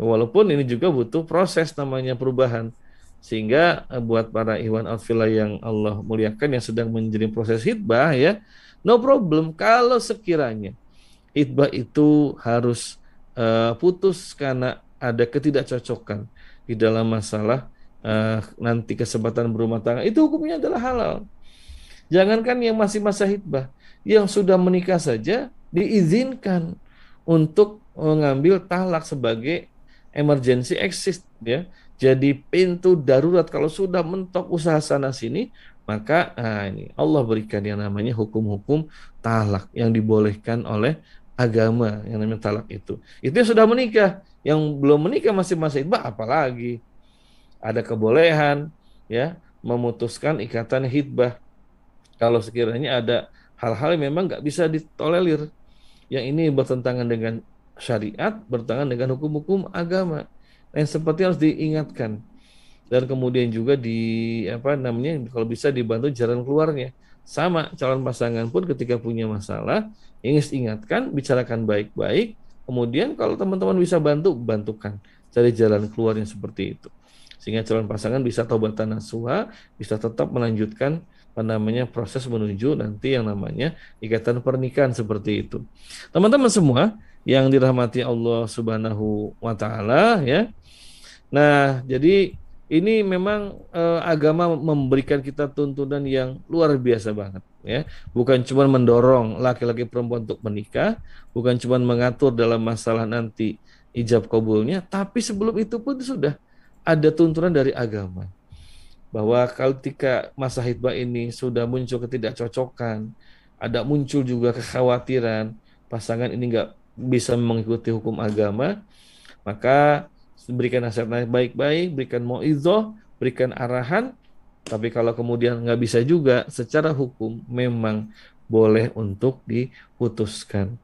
Walaupun ini juga butuh proses namanya perubahan. Sehingga eh, buat para iwan outfielder yang Allah muliakan yang sedang menjadi proses hitbah ya, no problem kalau sekiranya hitbah itu harus uh, putus karena ada ketidakcocokan di dalam masalah uh, nanti kesempatan berumah tangga itu hukumnya adalah halal. Jangankan yang masih masa hitbah, yang sudah menikah saja diizinkan untuk mengambil talak sebagai emergency exit ya. Jadi pintu darurat kalau sudah mentok usaha sana sini maka nah ini Allah berikan yang namanya hukum-hukum talak yang dibolehkan oleh agama yang namanya talak itu. Itu yang sudah menikah, yang belum menikah masih masih hibah apalagi ada kebolehan ya memutuskan ikatan hitbah kalau sekiranya ada hal-hal yang memang nggak bisa ditolerir yang ini bertentangan dengan syariat, bertentangan dengan hukum-hukum agama. Yang seperti harus diingatkan. Dan kemudian juga di apa namanya kalau bisa dibantu jalan keluarnya. Sama calon pasangan pun ketika punya masalah, ingin ingatkan, bicarakan baik-baik. Kemudian kalau teman-teman bisa bantu, bantukan cari jalan keluar yang seperti itu. Sehingga calon pasangan bisa tobatan nasuha, bisa tetap melanjutkan apa namanya proses menuju nanti yang namanya ikatan pernikahan seperti itu. Teman-teman semua yang dirahmati Allah Subhanahu wa taala ya. Nah, jadi ini memang uh, agama memberikan kita tuntunan yang luar biasa banget ya. Bukan cuma mendorong laki-laki perempuan untuk menikah bukan cuma mengatur dalam masalah nanti ijab kabulnya tapi sebelum itu pun sudah ada tuntunan dari agama. Bahwa kalau ketika masa hitbah ini sudah muncul ketidakcocokan ada muncul juga kekhawatiran pasangan ini nggak bisa mengikuti hukum agama maka berikan nasihat baik-baik, berikan mo'izoh, berikan arahan. Tapi kalau kemudian nggak bisa juga, secara hukum memang boleh untuk diputuskan.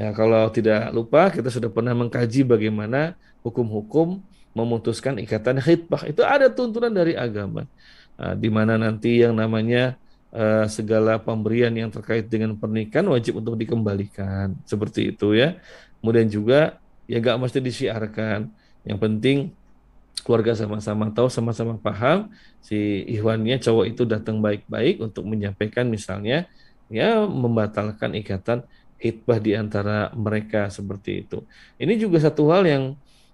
Ya, kalau tidak lupa, kita sudah pernah mengkaji bagaimana hukum-hukum memutuskan ikatan khidbah. Itu ada tuntunan dari agama. Nah, di mana nanti yang namanya uh, segala pemberian yang terkait dengan pernikahan wajib untuk dikembalikan. Seperti itu ya. Kemudian juga ya nggak mesti disiarkan yang penting keluarga sama-sama tahu, sama-sama paham si Ikhwannya cowok itu datang baik-baik untuk menyampaikan misalnya ya membatalkan ikatan hitbah di antara mereka seperti itu. Ini juga satu hal yang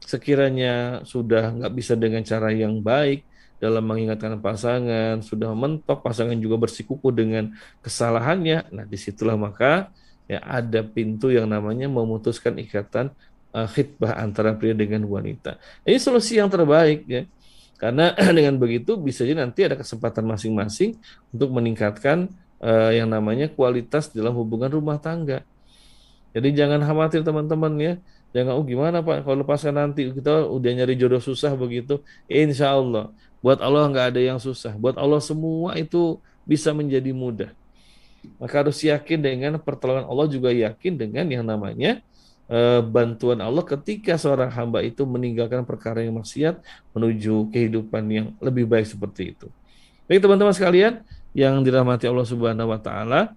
sekiranya sudah nggak bisa dengan cara yang baik dalam mengingatkan pasangan, sudah mentok pasangan juga bersikuku dengan kesalahannya. Nah, di situlah maka ya ada pintu yang namanya memutuskan ikatan uh, khidbah antara pria dengan wanita. Ini solusi yang terbaik ya. Karena dengan begitu bisa jadi nanti ada kesempatan masing-masing untuk meningkatkan uh, yang namanya kualitas dalam hubungan rumah tangga. Jadi jangan khawatir teman-teman ya. Jangan oh gimana Pak kalau lepaskan nanti kita udah nyari jodoh susah begitu. Insya Allah buat Allah nggak ada yang susah. Buat Allah semua itu bisa menjadi mudah. Maka harus yakin dengan pertolongan Allah juga yakin dengan yang namanya uh, bantuan Allah ketika seorang hamba itu meninggalkan perkara yang maksiat menuju kehidupan yang lebih baik seperti itu. Baik teman-teman sekalian yang dirahmati Allah Subhanahu wa taala,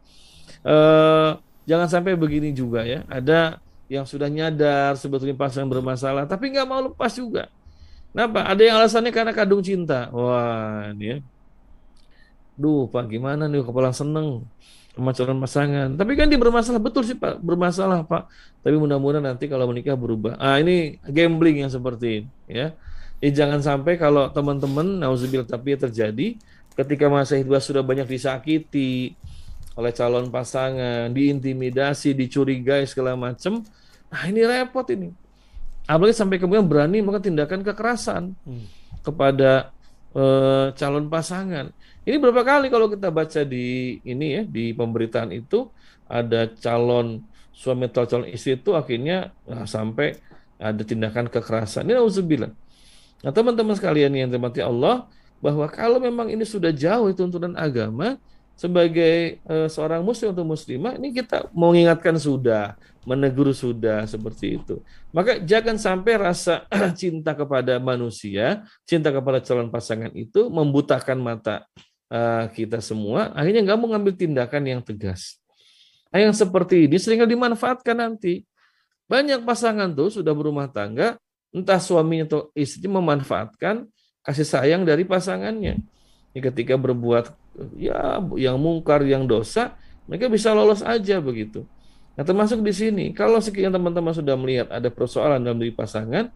uh, jangan sampai begini juga ya. Ada yang sudah nyadar sebetulnya pasangan bermasalah tapi nggak mau lepas juga. Kenapa? Ada yang alasannya karena kadung cinta. Wah, ini ya. Duh, Pak, gimana nih kepala seneng sama calon pasangan. Tapi kan dia bermasalah betul sih Pak, bermasalah Pak. Tapi mudah-mudahan nanti kalau menikah berubah. Ah ini gambling yang seperti ini ya. Jadi jangan sampai kalau teman-teman nauzubillah tapi terjadi ketika masa hidup sudah banyak disakiti oleh calon pasangan, diintimidasi, dicurigai segala macam. Nah, ini repot ini. Apalagi sampai kemudian berani melakukan tindakan kekerasan hmm. kepada uh, calon pasangan. Ini berapa kali kalau kita baca di ini ya di pemberitaan itu ada calon suami atau calon istri itu akhirnya nah, sampai ada tindakan kekerasan. Ini nauzubillah. Nah, teman-teman sekalian yang dirahmati Allah, bahwa kalau memang ini sudah jauh tuntunan agama, sebagai uh, seorang muslim atau muslimah, ini kita mengingatkan sudah, menegur sudah seperti itu. Maka jangan sampai rasa cinta kepada manusia, cinta kepada calon pasangan itu membutakan mata kita semua akhirnya nggak mau ngambil tindakan yang tegas. Nah, yang seperti ini sering dimanfaatkan nanti. Banyak pasangan tuh sudah berumah tangga, entah suaminya atau istrinya memanfaatkan kasih sayang dari pasangannya. Ini ketika berbuat ya yang mungkar, yang dosa, mereka bisa lolos aja begitu. Nah termasuk di sini, kalau sekian teman-teman sudah melihat ada persoalan dalam diri pasangan,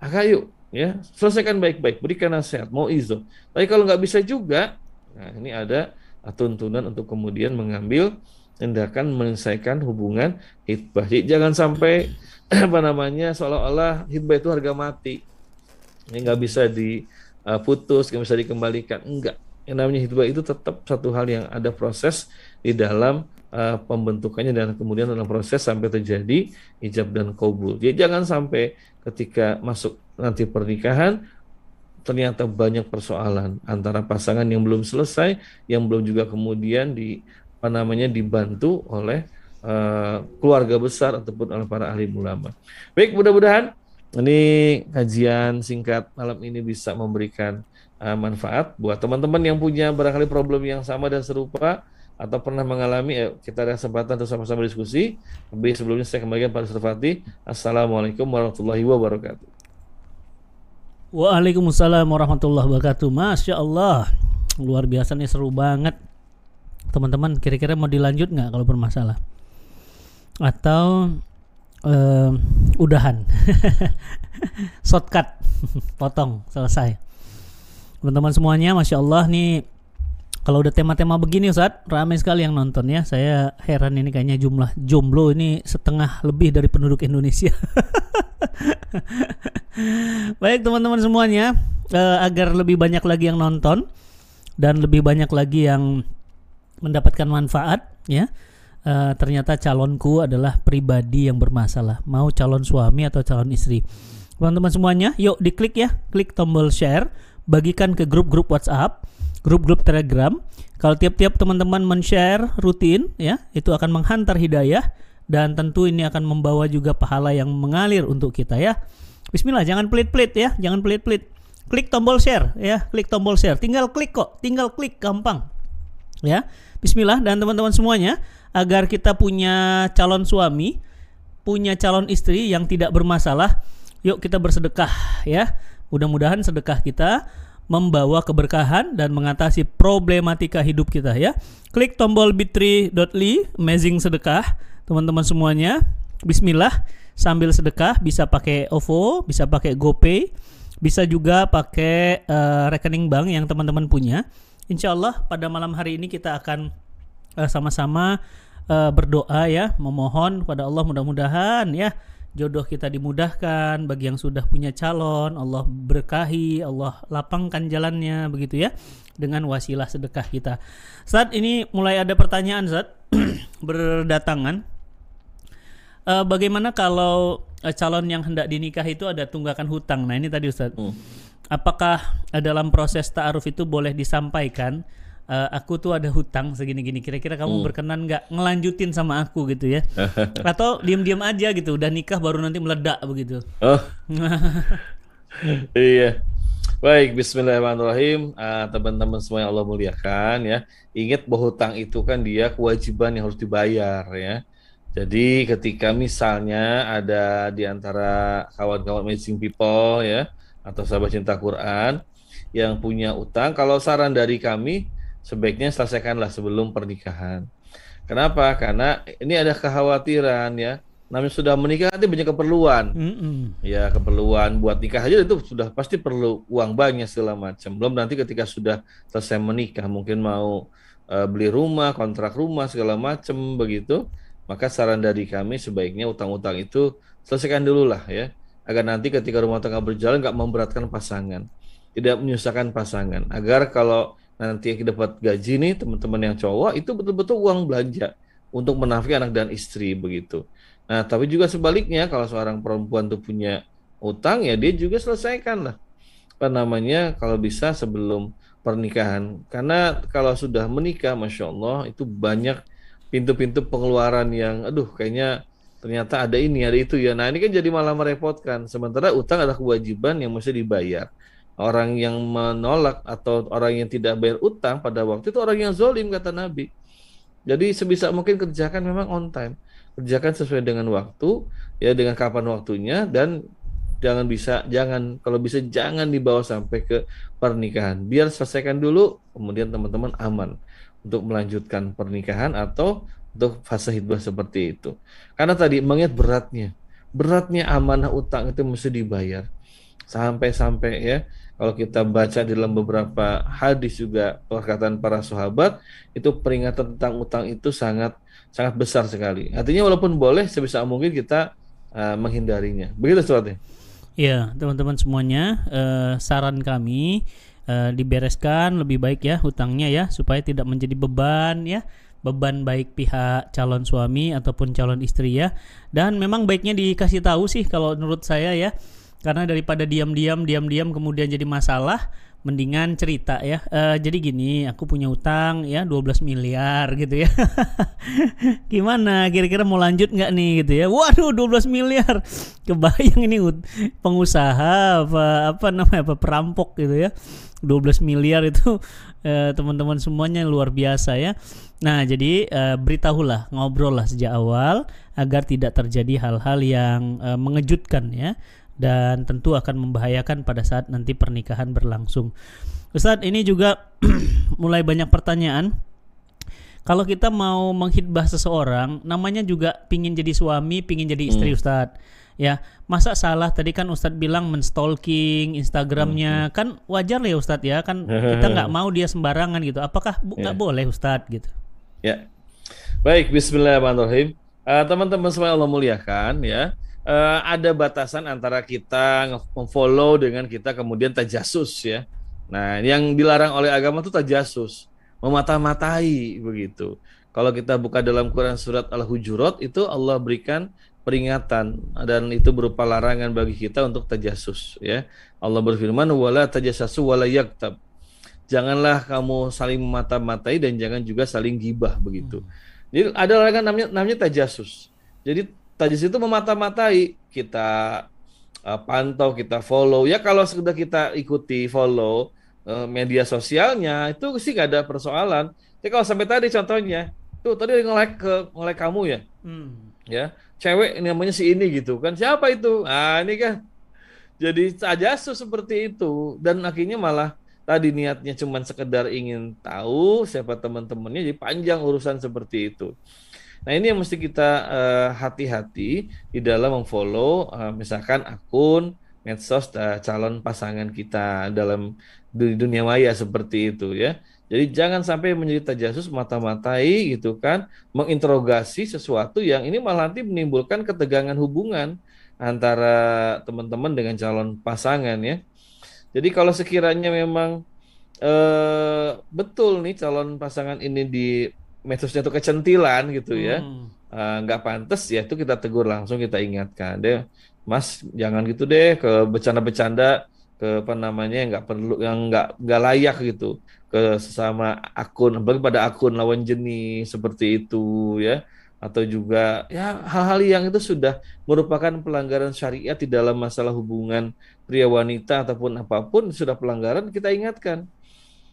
ah, ayo ya selesaikan baik-baik, berikan nasihat, mau izo. Tapi kalau nggak bisa juga, Nah, ini ada tuntunan untuk kemudian mengambil tindakan menyelesaikan hubungan hitbah. Jadi jangan sampai apa namanya seolah-olah hitbah itu harga mati. Ini nggak bisa diputus, nggak bisa dikembalikan. Enggak. Yang namanya hitbah itu tetap satu hal yang ada proses di dalam uh, pembentukannya dan kemudian dalam proses sampai terjadi ijab dan kabul. Jadi jangan sampai ketika masuk nanti pernikahan ternyata banyak persoalan antara pasangan yang belum selesai, yang belum juga kemudian di apa namanya dibantu oleh uh, keluarga besar ataupun oleh para ahli ulama. Baik, mudah-mudahan ini kajian singkat malam ini bisa memberikan uh, manfaat buat teman-teman yang punya barangkali problem yang sama dan serupa atau pernah mengalami eh, kita ada kesempatan untuk sama-sama diskusi. Tapi sebelumnya saya kembalikan pada Fatih. Assalamualaikum warahmatullahi wabarakatuh. Waalaikumsalam warahmatullahi wabarakatuh. Masya Allah, luar biasa nih seru banget. Teman-teman, kira-kira mau dilanjut nggak kalau bermasalah? Atau uh, udahan? Shortcut, potong, selesai. Teman-teman semuanya, masya Allah nih kalau udah tema-tema begini Ustaz, ramai sekali yang nonton ya. Saya heran ini kayaknya jumlah jomblo ini setengah lebih dari penduduk Indonesia. Baik teman-teman semuanya, uh, agar lebih banyak lagi yang nonton dan lebih banyak lagi yang mendapatkan manfaat ya. Uh, ternyata calonku adalah pribadi yang bermasalah. Mau calon suami atau calon istri. Teman-teman semuanya, yuk diklik ya, klik tombol share, bagikan ke grup-grup WhatsApp grup-grup Telegram. Kalau tiap-tiap teman-teman men-share rutin ya, itu akan menghantar hidayah dan tentu ini akan membawa juga pahala yang mengalir untuk kita ya. Bismillah, jangan pelit-pelit ya, jangan pelit-pelit. Klik tombol share ya, klik tombol share. Tinggal klik kok, tinggal klik gampang. Ya. Bismillah dan teman-teman semuanya agar kita punya calon suami, punya calon istri yang tidak bermasalah, yuk kita bersedekah ya. Mudah-mudahan sedekah kita membawa keberkahan dan mengatasi problematika hidup kita ya. Klik tombol bit.ly amazing sedekah teman-teman semuanya. Bismillah sambil sedekah bisa pakai OVO, bisa pakai GoPay, bisa juga pakai uh, rekening bank yang teman-teman punya. Insya Allah pada malam hari ini kita akan eh, sama-sama uh, berdoa ya, memohon kepada Allah mudah-mudahan ya jodoh kita dimudahkan bagi yang sudah punya calon Allah berkahi Allah lapangkan jalannya begitu ya dengan wasilah sedekah kita. Saat ini mulai ada pertanyaan saat berdatangan. Uh, bagaimana kalau uh, calon yang hendak dinikah itu ada tunggakan hutang? Nah ini tadi Ustaz. Hmm. apakah dalam proses ta'aruf itu boleh disampaikan uh, aku tuh ada hutang segini-gini kira-kira kamu hmm. berkenan nggak ngelanjutin sama aku? gitu ya. Atau diam-diam aja gitu udah nikah baru nanti meledak begitu. Oh. Iya. Baik Bismillahirrahmanirrahim. Uh, teman-teman semua yang Allah muliakan ya. Ingat bahwa hutang itu kan dia kewajiban yang harus dibayar ya. Jadi ketika misalnya ada di antara kawan-kawan amazing people ya atau sahabat cinta Quran yang punya utang, kalau saran dari kami sebaiknya selesaikanlah sebelum pernikahan. Kenapa? Karena ini ada kekhawatiran ya. Namanya sudah menikah nanti banyak keperluan. Mm -mm. Ya keperluan buat nikah aja itu sudah pasti perlu uang banyak segala macam. Belum nanti ketika sudah selesai menikah mungkin mau uh, beli rumah, kontrak rumah segala macam begitu. Maka saran dari kami sebaiknya utang-utang itu selesaikan dulu lah ya. Agar nanti ketika rumah tangga berjalan nggak memberatkan pasangan, tidak menyusahkan pasangan. Agar kalau nanti dapat gaji nih teman-teman yang cowok itu betul-betul uang belanja untuk menafkahi anak dan istri begitu. Nah, tapi juga sebaliknya kalau seorang perempuan tuh punya utang ya dia juga selesaikan lah. Apa namanya kalau bisa sebelum pernikahan. Karena kalau sudah menikah, masya Allah itu banyak pintu-pintu pengeluaran yang, aduh kayaknya ternyata ada ini ada itu ya. Nah ini kan jadi malah merepotkan. Sementara utang adalah kewajiban yang mesti dibayar orang yang menolak atau orang yang tidak bayar utang pada waktu itu orang yang zolim kata Nabi. Jadi sebisa mungkin kerjakan memang on time, kerjakan sesuai dengan waktu, ya dengan kapan waktunya dan jangan bisa jangan kalau bisa jangan dibawa sampai ke pernikahan. Biar selesaikan dulu, kemudian teman-teman aman untuk melanjutkan pernikahan atau untuk fase hidup seperti itu. Karena tadi mengingat beratnya, beratnya amanah utang itu mesti dibayar sampai-sampai ya kalau kita baca di dalam beberapa hadis juga perkataan para sahabat itu peringatan tentang utang itu sangat sangat besar sekali. Artinya walaupun boleh sebisa mungkin kita uh, menghindarinya. Begitu suratnya. Ya, teman-teman semuanya, uh, saran kami uh, dibereskan lebih baik ya hutangnya ya supaya tidak menjadi beban ya beban baik pihak calon suami ataupun calon istri ya dan memang baiknya dikasih tahu sih kalau menurut saya ya karena daripada diam-diam diam-diam kemudian jadi masalah mendingan cerita ya. Uh, jadi gini aku punya utang ya 12 miliar gitu ya. Gimana? Kira-kira mau lanjut nggak nih gitu ya? Waduh 12 miliar. Kebayang ini pengusaha apa apa namanya apa perampok gitu ya. 12 miliar itu uh, teman-teman semuanya luar biasa ya. Nah jadi uh, beritahulah ngobrol lah sejak awal agar tidak terjadi hal-hal yang uh, mengejutkan ya dan tentu akan membahayakan pada saat nanti pernikahan berlangsung. Ustadz ini juga mulai banyak pertanyaan. kalau kita mau menghitbah seseorang, namanya juga pingin jadi suami, pingin jadi istri hmm. Ustadz. Ya, masa salah tadi kan Ustadz bilang menstalking Instagramnya, hmm. kan wajar lah ya Ustadz ya, kan kita nggak mau dia sembarangan gitu. Apakah nggak ya. boleh Ustadz gitu? Ya, baik. Bismillahirrahmanirrahim. Uh, teman-teman semua Allah muliakan ya. Uh, ada batasan antara kita follow dengan kita kemudian tajasus ya. Nah, yang dilarang oleh agama itu tajasus memata-matai begitu. Kalau kita buka dalam Quran surat Al-Hujurat itu Allah berikan peringatan dan itu berupa larangan bagi kita untuk tajasus ya. Allah berfirman wala tajassasu wala yaktab. Janganlah kamu saling memata-matai dan jangan juga saling gibah begitu. Hmm. Jadi ada larangan namanya namanya tajasus. Jadi tajasus itu memata-matai kita uh, pantau, kita follow. Ya kalau sudah kita ikuti follow Eh, media sosialnya itu sih gak ada persoalan. Tapi kalau sampai tadi contohnya, tuh tadi nge-like ke nge-like kamu ya, hmm. ya cewek namanya si ini gitu kan, siapa itu? Ah ini kan jadi saja seperti itu dan akhirnya malah tadi niatnya cuma sekedar ingin tahu siapa teman-temannya jadi panjang urusan seperti itu. Nah ini yang mesti kita uh, hati-hati di dalam memfollow uh, misalkan akun medsos uh, calon pasangan kita dalam dunia maya seperti itu ya. Jadi jangan sampai menjadi tajasus mata-matai gitu kan, menginterogasi sesuatu yang ini malah nanti menimbulkan ketegangan hubungan antara teman-teman dengan calon pasangan ya. Jadi kalau sekiranya memang eh, betul nih calon pasangan ini di medsosnya itu kecentilan gitu ya, hmm. eh, nggak pantas ya itu kita tegur langsung kita ingatkan. Deh, Mas jangan gitu deh ke bercanda-bercanda ke apa namanya nggak perlu yang nggak nggak layak gitu ke sesama akun apalagi pada akun lawan jenis seperti itu ya. Atau juga ya hal-hal yang itu sudah merupakan pelanggaran syariat di dalam masalah hubungan pria wanita ataupun apa pun sudah pelanggaran kita ingatkan.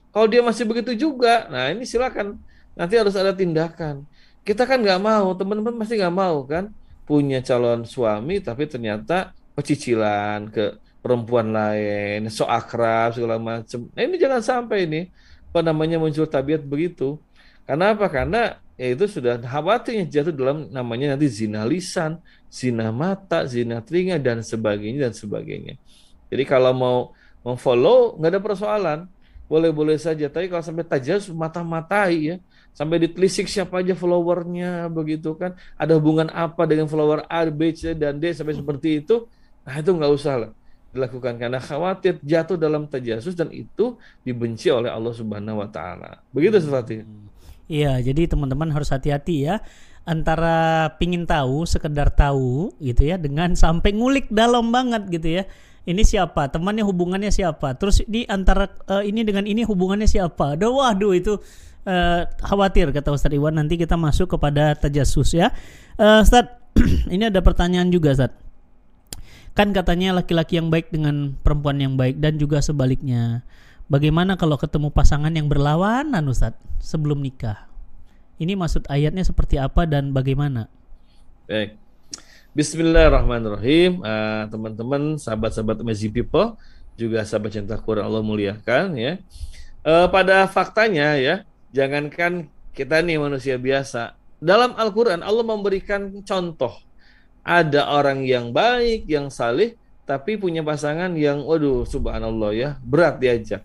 Kalau dia masih begitu juga nah ini silakan nanti harus ada tindakan kita kan nggak mau teman-teman pasti nggak mau kan punya calon suami tapi ternyata pecicilan ke perempuan lain, so akrab segala macam. Nah, ini jangan sampai ini apa namanya muncul tabiat begitu. Karena apa? Karena ya itu sudah khawatirnya jatuh dalam namanya nanti zina lisan, zina mata, zina telinga dan sebagainya dan sebagainya. Jadi kalau mau memfollow nggak ada persoalan, boleh-boleh saja. Tapi kalau sampai tajas mata-matai ya, sampai ditelisik siapa aja followernya begitu kan, ada hubungan apa dengan follower A, B, C dan D sampai seperti itu, nah itu nggak usah lah dilakukan karena khawatir jatuh dalam tajasus dan itu dibenci oleh Allah Subhanahu wa taala. Begitu seperti. Iya, jadi teman-teman harus hati-hati ya antara pingin tahu, sekedar tahu gitu ya dengan sampai ngulik dalam banget gitu ya. Ini siapa? Temannya hubungannya siapa? Terus di antara uh, ini dengan ini hubungannya siapa? Aduh, waduh itu uh, khawatir kata Ustadz Iwan nanti kita masuk kepada tajasus ya. Uh, Ustadz, ini ada pertanyaan juga Ustadz Kan katanya laki-laki yang baik dengan perempuan yang baik dan juga sebaliknya. Bagaimana kalau ketemu pasangan yang berlawanan Ustaz sebelum nikah? Ini maksud ayatnya seperti apa dan bagaimana? Baik. Bismillahirrahmanirrahim. Uh, teman-teman, sahabat-sahabat Amazing People, juga sahabat cinta Quran Allah muliakan ya. Uh, pada faktanya ya, jangankan kita nih manusia biasa, dalam Al-Qur'an Allah memberikan contoh ada orang yang baik, yang salih, tapi punya pasangan yang, waduh, subhanallah ya, berat diajak.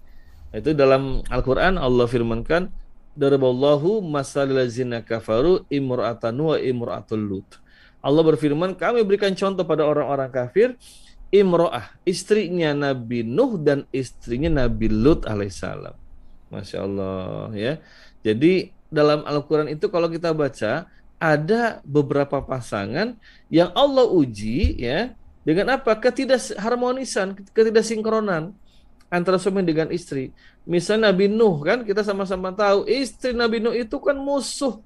Itu dalam Al-Quran Allah firmankan, Daraballahu masalilazina kafaru imra'atan wa imra'atul lut. Allah berfirman, kami berikan contoh pada orang-orang kafir, imro'ah, istrinya Nabi Nuh dan istrinya Nabi Lut alaihissalam. Masya Allah ya. Jadi dalam Al-Quran itu kalau kita baca, ada beberapa pasangan yang Allah uji ya dengan apa? Ketidakharmonisan, ketidaksinkronan antara suami dengan istri. Misalnya Nabi Nuh kan kita sama-sama tahu istri Nabi Nuh itu kan musuh,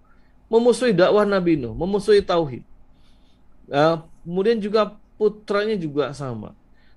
memusuhi dakwah Nabi Nuh, memusuhi tauhid. Nah, kemudian juga putranya juga sama.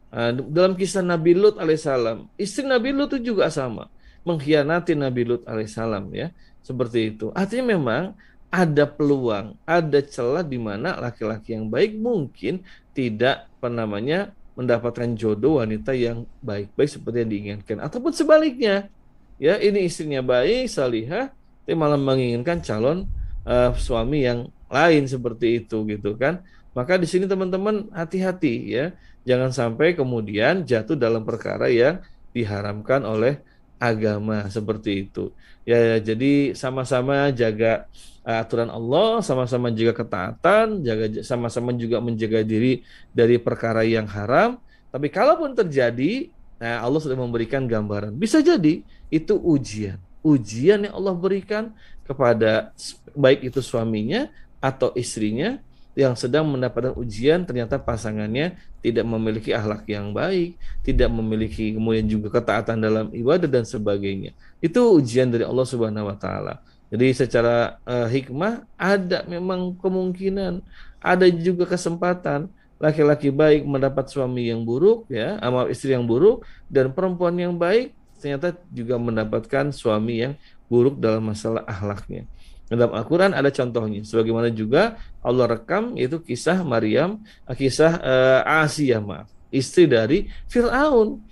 Nah, dalam kisah Nabi Lut alaihissalam, istri Nabi Lut itu juga sama, mengkhianati Nabi Lut alaihissalam ya, seperti itu. Artinya memang ada peluang, ada celah di mana laki-laki yang baik mungkin tidak apa namanya mendapatkan jodoh wanita yang baik-baik seperti yang diinginkan ataupun sebaliknya. Ya, ini istrinya baik, salihah, tapi malah menginginkan calon uh, suami yang lain seperti itu gitu kan. Maka di sini teman-teman hati-hati ya, jangan sampai kemudian jatuh dalam perkara yang diharamkan oleh agama seperti itu. Ya, ya jadi sama-sama jaga uh, aturan Allah, sama-sama jaga ketaatan, jaga sama-sama juga menjaga diri dari perkara yang haram. Tapi kalaupun terjadi, nah Allah sudah memberikan gambaran. Bisa jadi itu ujian, ujian yang Allah berikan kepada baik itu suaminya atau istrinya yang sedang mendapatkan ujian ternyata pasangannya tidak memiliki akhlak yang baik, tidak memiliki kemudian juga ketaatan dalam ibadah dan sebagainya. Itu ujian dari Allah Subhanahu wa taala. Jadi secara uh, hikmah ada memang kemungkinan, ada juga kesempatan laki-laki baik mendapat suami yang buruk ya, sama istri yang buruk dan perempuan yang baik ternyata juga mendapatkan suami yang buruk dalam masalah akhlaknya. Dalam Al-Quran ada contohnya. Sebagaimana juga Allah rekam itu kisah Maryam, kisah uh, Asia maaf, istri dari Fir'aun.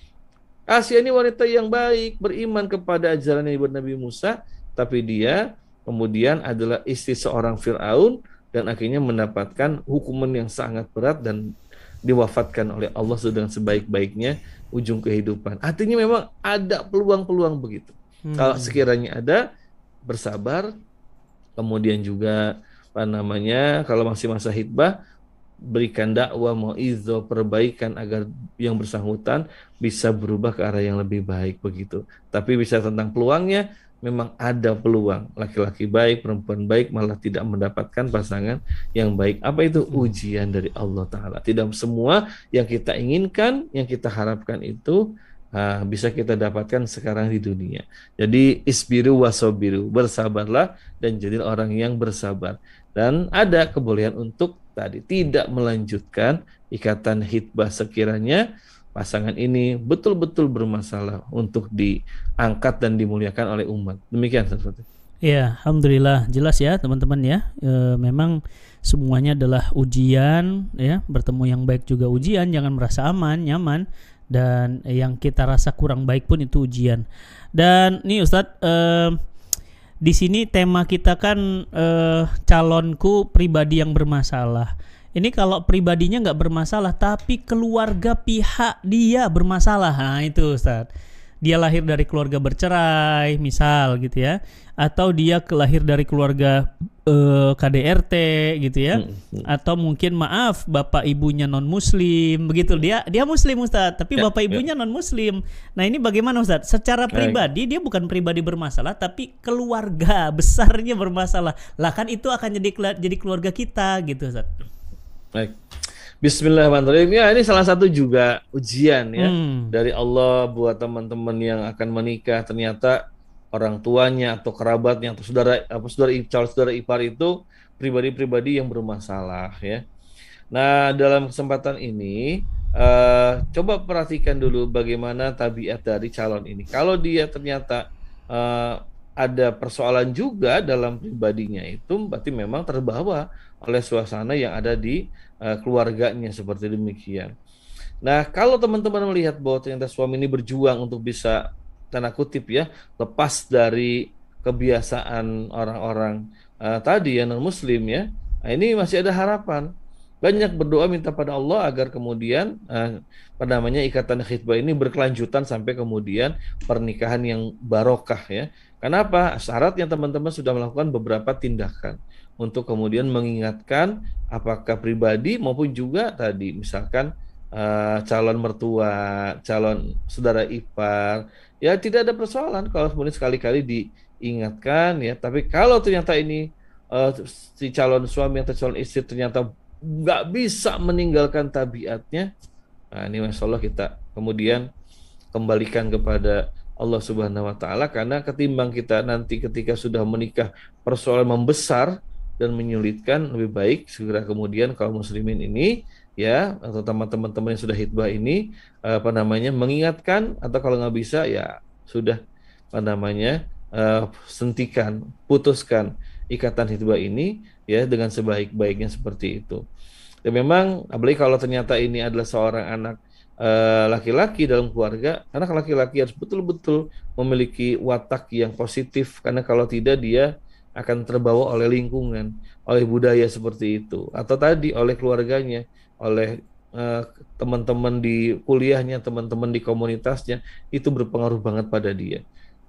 Asia ini wanita yang baik, beriman kepada ajaran Nabi Musa, tapi dia kemudian adalah istri seorang Fir'aun dan akhirnya mendapatkan hukuman yang sangat berat dan diwafatkan oleh Allah dengan sebaik-baiknya ujung kehidupan. Artinya memang ada peluang-peluang begitu. Hmm. Kalau sekiranya ada, bersabar, kemudian juga apa namanya kalau masih masa hitbah berikan dakwah mau izo perbaikan agar yang bersangkutan bisa berubah ke arah yang lebih baik begitu. Tapi bisa tentang peluangnya memang ada peluang laki-laki baik perempuan baik malah tidak mendapatkan pasangan yang baik. Apa itu ujian dari Allah Taala? Tidak semua yang kita inginkan, yang kita harapkan itu uh, bisa kita dapatkan sekarang di dunia. Jadi isbiru wasobiru, bersabarlah dan jadi orang yang bersabar. Dan ada kebolehan untuk tadi tidak melanjutkan ikatan hitbah sekiranya pasangan ini betul-betul bermasalah untuk diangkat dan dimuliakan oleh umat. Demikian seperti. Ya, alhamdulillah jelas ya teman-teman ya. E, memang semuanya adalah ujian ya, bertemu yang baik juga ujian, jangan merasa aman, nyaman dan yang kita rasa kurang baik pun itu ujian. Dan nih Ustadz, eh, di sini tema kita kan eh, calonku pribadi yang bermasalah. Ini kalau pribadinya nggak bermasalah, tapi keluarga pihak dia bermasalah. Nah itu Ustadz dia lahir dari keluarga bercerai, misal gitu ya, atau dia kelahir dari keluarga uh, eh, KDRT gitu ya, hmm, hmm. atau mungkin maaf bapak ibunya non Muslim, begitu dia dia Muslim Ustaz, tapi ya, bapak ya. ibunya ya. non Muslim. Nah ini bagaimana Ustaz? Secara pribadi dia bukan pribadi bermasalah, tapi keluarga besarnya bermasalah. Lah kan itu akan jadi jadi keluarga kita gitu Ustaz. Baik. Bismillahirrahmanirrahim. Ya, ini salah satu juga ujian ya hmm. dari Allah buat teman-teman yang akan menikah. Ternyata orang tuanya atau kerabatnya atau saudara apa saudara calon saudara ipar itu pribadi-pribadi yang bermasalah ya. Nah, dalam kesempatan ini uh, coba perhatikan dulu bagaimana tabiat dari calon ini. Kalau dia ternyata uh, ada persoalan juga dalam pribadinya itu berarti memang terbawa oleh suasana yang ada di uh, keluarganya seperti demikian. Nah, kalau teman-teman melihat bahwa ternyata suami ini berjuang untuk bisa tanda kutip ya lepas dari kebiasaan orang-orang uh, tadi ya non muslim ya, nah, ini masih ada harapan. Banyak berdoa minta pada Allah agar kemudian uh, namanya ikatan khidbah ini berkelanjutan sampai kemudian pernikahan yang barokah ya. Kenapa? Syaratnya teman-teman sudah melakukan beberapa tindakan untuk kemudian mengingatkan apakah pribadi maupun juga tadi misalkan uh, calon mertua, calon saudara ipar, ya tidak ada persoalan kalau kemudian sekali-kali diingatkan ya. Tapi kalau ternyata ini uh, si calon suami atau calon istri ternyata nggak bisa meninggalkan tabiatnya, nah ini masya Allah kita kemudian kembalikan kepada Allah Subhanahu Wa Taala karena ketimbang kita nanti ketika sudah menikah persoalan membesar dan menyulitkan lebih baik segera kemudian kaum muslimin ini ya atau teman-teman yang sudah hitbah ini apa namanya mengingatkan atau kalau nggak bisa ya sudah apa namanya uh, sentikan putuskan ikatan hitbah ini ya dengan sebaik-baiknya seperti itu. Dan memang apalagi kalau ternyata ini adalah seorang anak eh, laki-laki dalam keluarga karena laki-laki harus betul-betul memiliki watak yang positif karena kalau tidak dia akan terbawa oleh lingkungan, oleh budaya seperti itu atau tadi oleh keluarganya, oleh eh, teman-teman di kuliahnya, teman-teman di komunitasnya itu berpengaruh banget pada dia.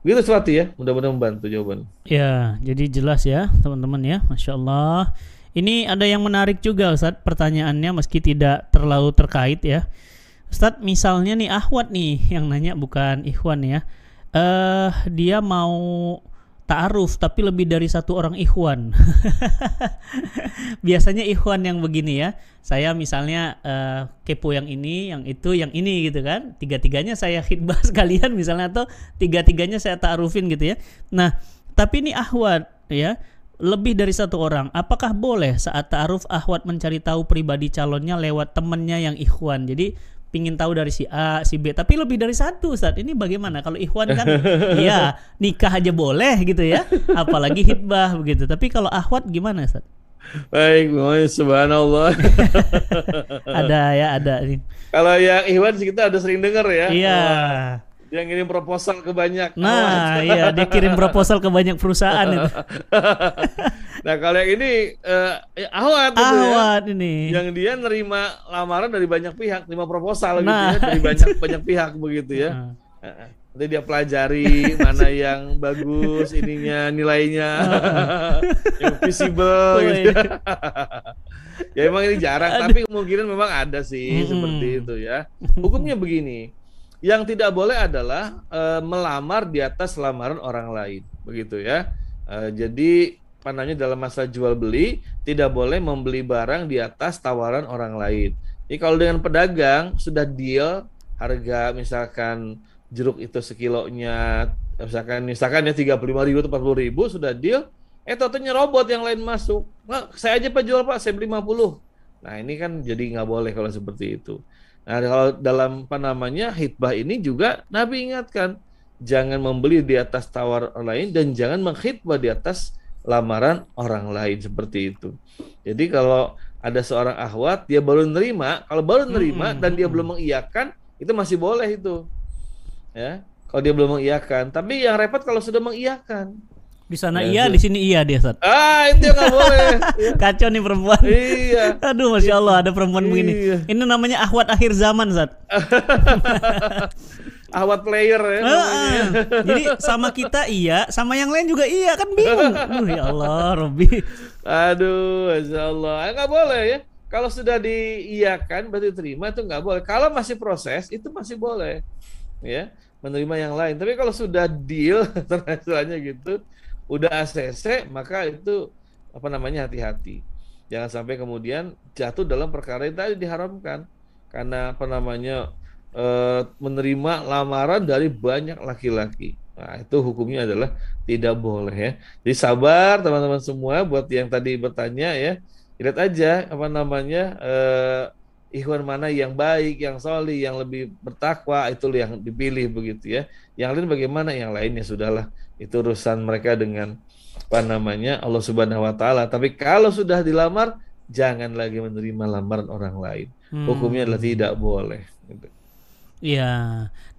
Gitu Swati ya, mudah-mudahan membantu jawaban. Ya, jadi jelas ya teman-teman ya, masya Allah. Ini ada yang menarik juga Ustadz pertanyaannya meski tidak terlalu terkait ya. Ustadz misalnya nih Ahwat nih yang nanya bukan Ikhwan ya. Eh uh, dia mau ta'aruf tapi lebih dari satu orang ikhwan. Biasanya ikhwan yang begini ya. Saya misalnya uh, kepo yang ini, yang itu, yang ini gitu kan. Tiga-tiganya saya khidbah sekalian misalnya atau tiga-tiganya saya ta'arufin gitu ya. Nah, tapi ini ahwat ya lebih dari satu orang, apakah boleh saat ta'aruf ahwat mencari tahu pribadi calonnya lewat temennya yang ikhwan? Jadi pingin tahu dari si A, si B, tapi lebih dari satu saat ini bagaimana? Kalau ikhwan kan, ya nikah aja boleh gitu ya, apalagi hitbah begitu. Tapi kalau ahwat gimana saat? Baik, subhanallah. ada ya, ada. Kalau yang ikhwan kita ada sering dengar ya. Iya. Dia ngirim proposal ke banyak. Nah, iya dia kirim proposal ke banyak perusahaan itu. nah kalau yang ini uh, awat itu awat ya. ini. Yang dia nerima lamaran dari banyak pihak, terima proposal nah. gitu ya, dari banyak banyak pihak begitu ya. Nah. Nanti dia pelajari mana yang bagus ininya nilainya, yang visible gitu. ya emang ini jarang, tapi kemungkinan memang ada sih hmm. seperti itu ya. Hukumnya begini yang tidak boleh adalah e, melamar di atas lamaran orang lain, begitu ya. E, jadi panahnya dalam masa jual beli tidak boleh membeli barang di atas tawaran orang lain. Jadi kalau dengan pedagang sudah deal harga misalkan jeruk itu sekilonya misalkan misalkan ya tiga puluh lima ribu atau empat puluh ribu sudah deal, eh totalnya robot yang lain masuk. Nah, saya aja pak jual pak, saya beli lima puluh. Nah ini kan jadi nggak boleh kalau seperti itu. Nah, kalau dalam apa namanya hitbah ini juga Nabi ingatkan jangan membeli di atas tawar orang lain dan jangan menghitbah di atas lamaran orang lain seperti itu. Jadi kalau ada seorang ahwat dia baru nerima, kalau baru nerima hmm, dan dia hmm. belum mengiyakan itu masih boleh itu. Ya. Kalau dia belum mengiyakan, tapi yang repot kalau sudah mengiyakan. Di sana ya, iya, di sini iya dia saat. Ah, itu nggak boleh. Kacau nih perempuan. Iya. Aduh, masya Allah ada perempuan iya. begini. Ini namanya ahwat akhir zaman saat. ahwat player ya. Uh, uh. Jadi sama kita iya, sama yang lain juga iya kan bingung. Aduh ya Allah, Robi. Aduh, masya Allah. Eh, nggak boleh ya. Kalau sudah diiyakan berarti terima itu nggak boleh. Kalau masih proses itu masih boleh, ya menerima yang lain. Tapi kalau sudah deal, terhasilnya gitu, udah ACC maka itu apa namanya hati-hati. Jangan sampai kemudian jatuh dalam perkara yang tadi diharamkan. Karena apa namanya e, menerima lamaran dari banyak laki-laki. Nah itu hukumnya adalah tidak boleh ya. Jadi sabar teman-teman semua buat yang tadi bertanya ya. Lihat aja apa namanya e, ikhwan mana yang baik, yang soli, yang lebih bertakwa itu yang dipilih begitu ya. Yang lain bagaimana? Yang lainnya sudahlah itu urusan mereka dengan apa namanya Allah Subhanahu wa taala. Tapi kalau sudah dilamar jangan lagi menerima lamaran orang lain. Hmm. Hukumnya adalah tidak boleh gitu. Iya.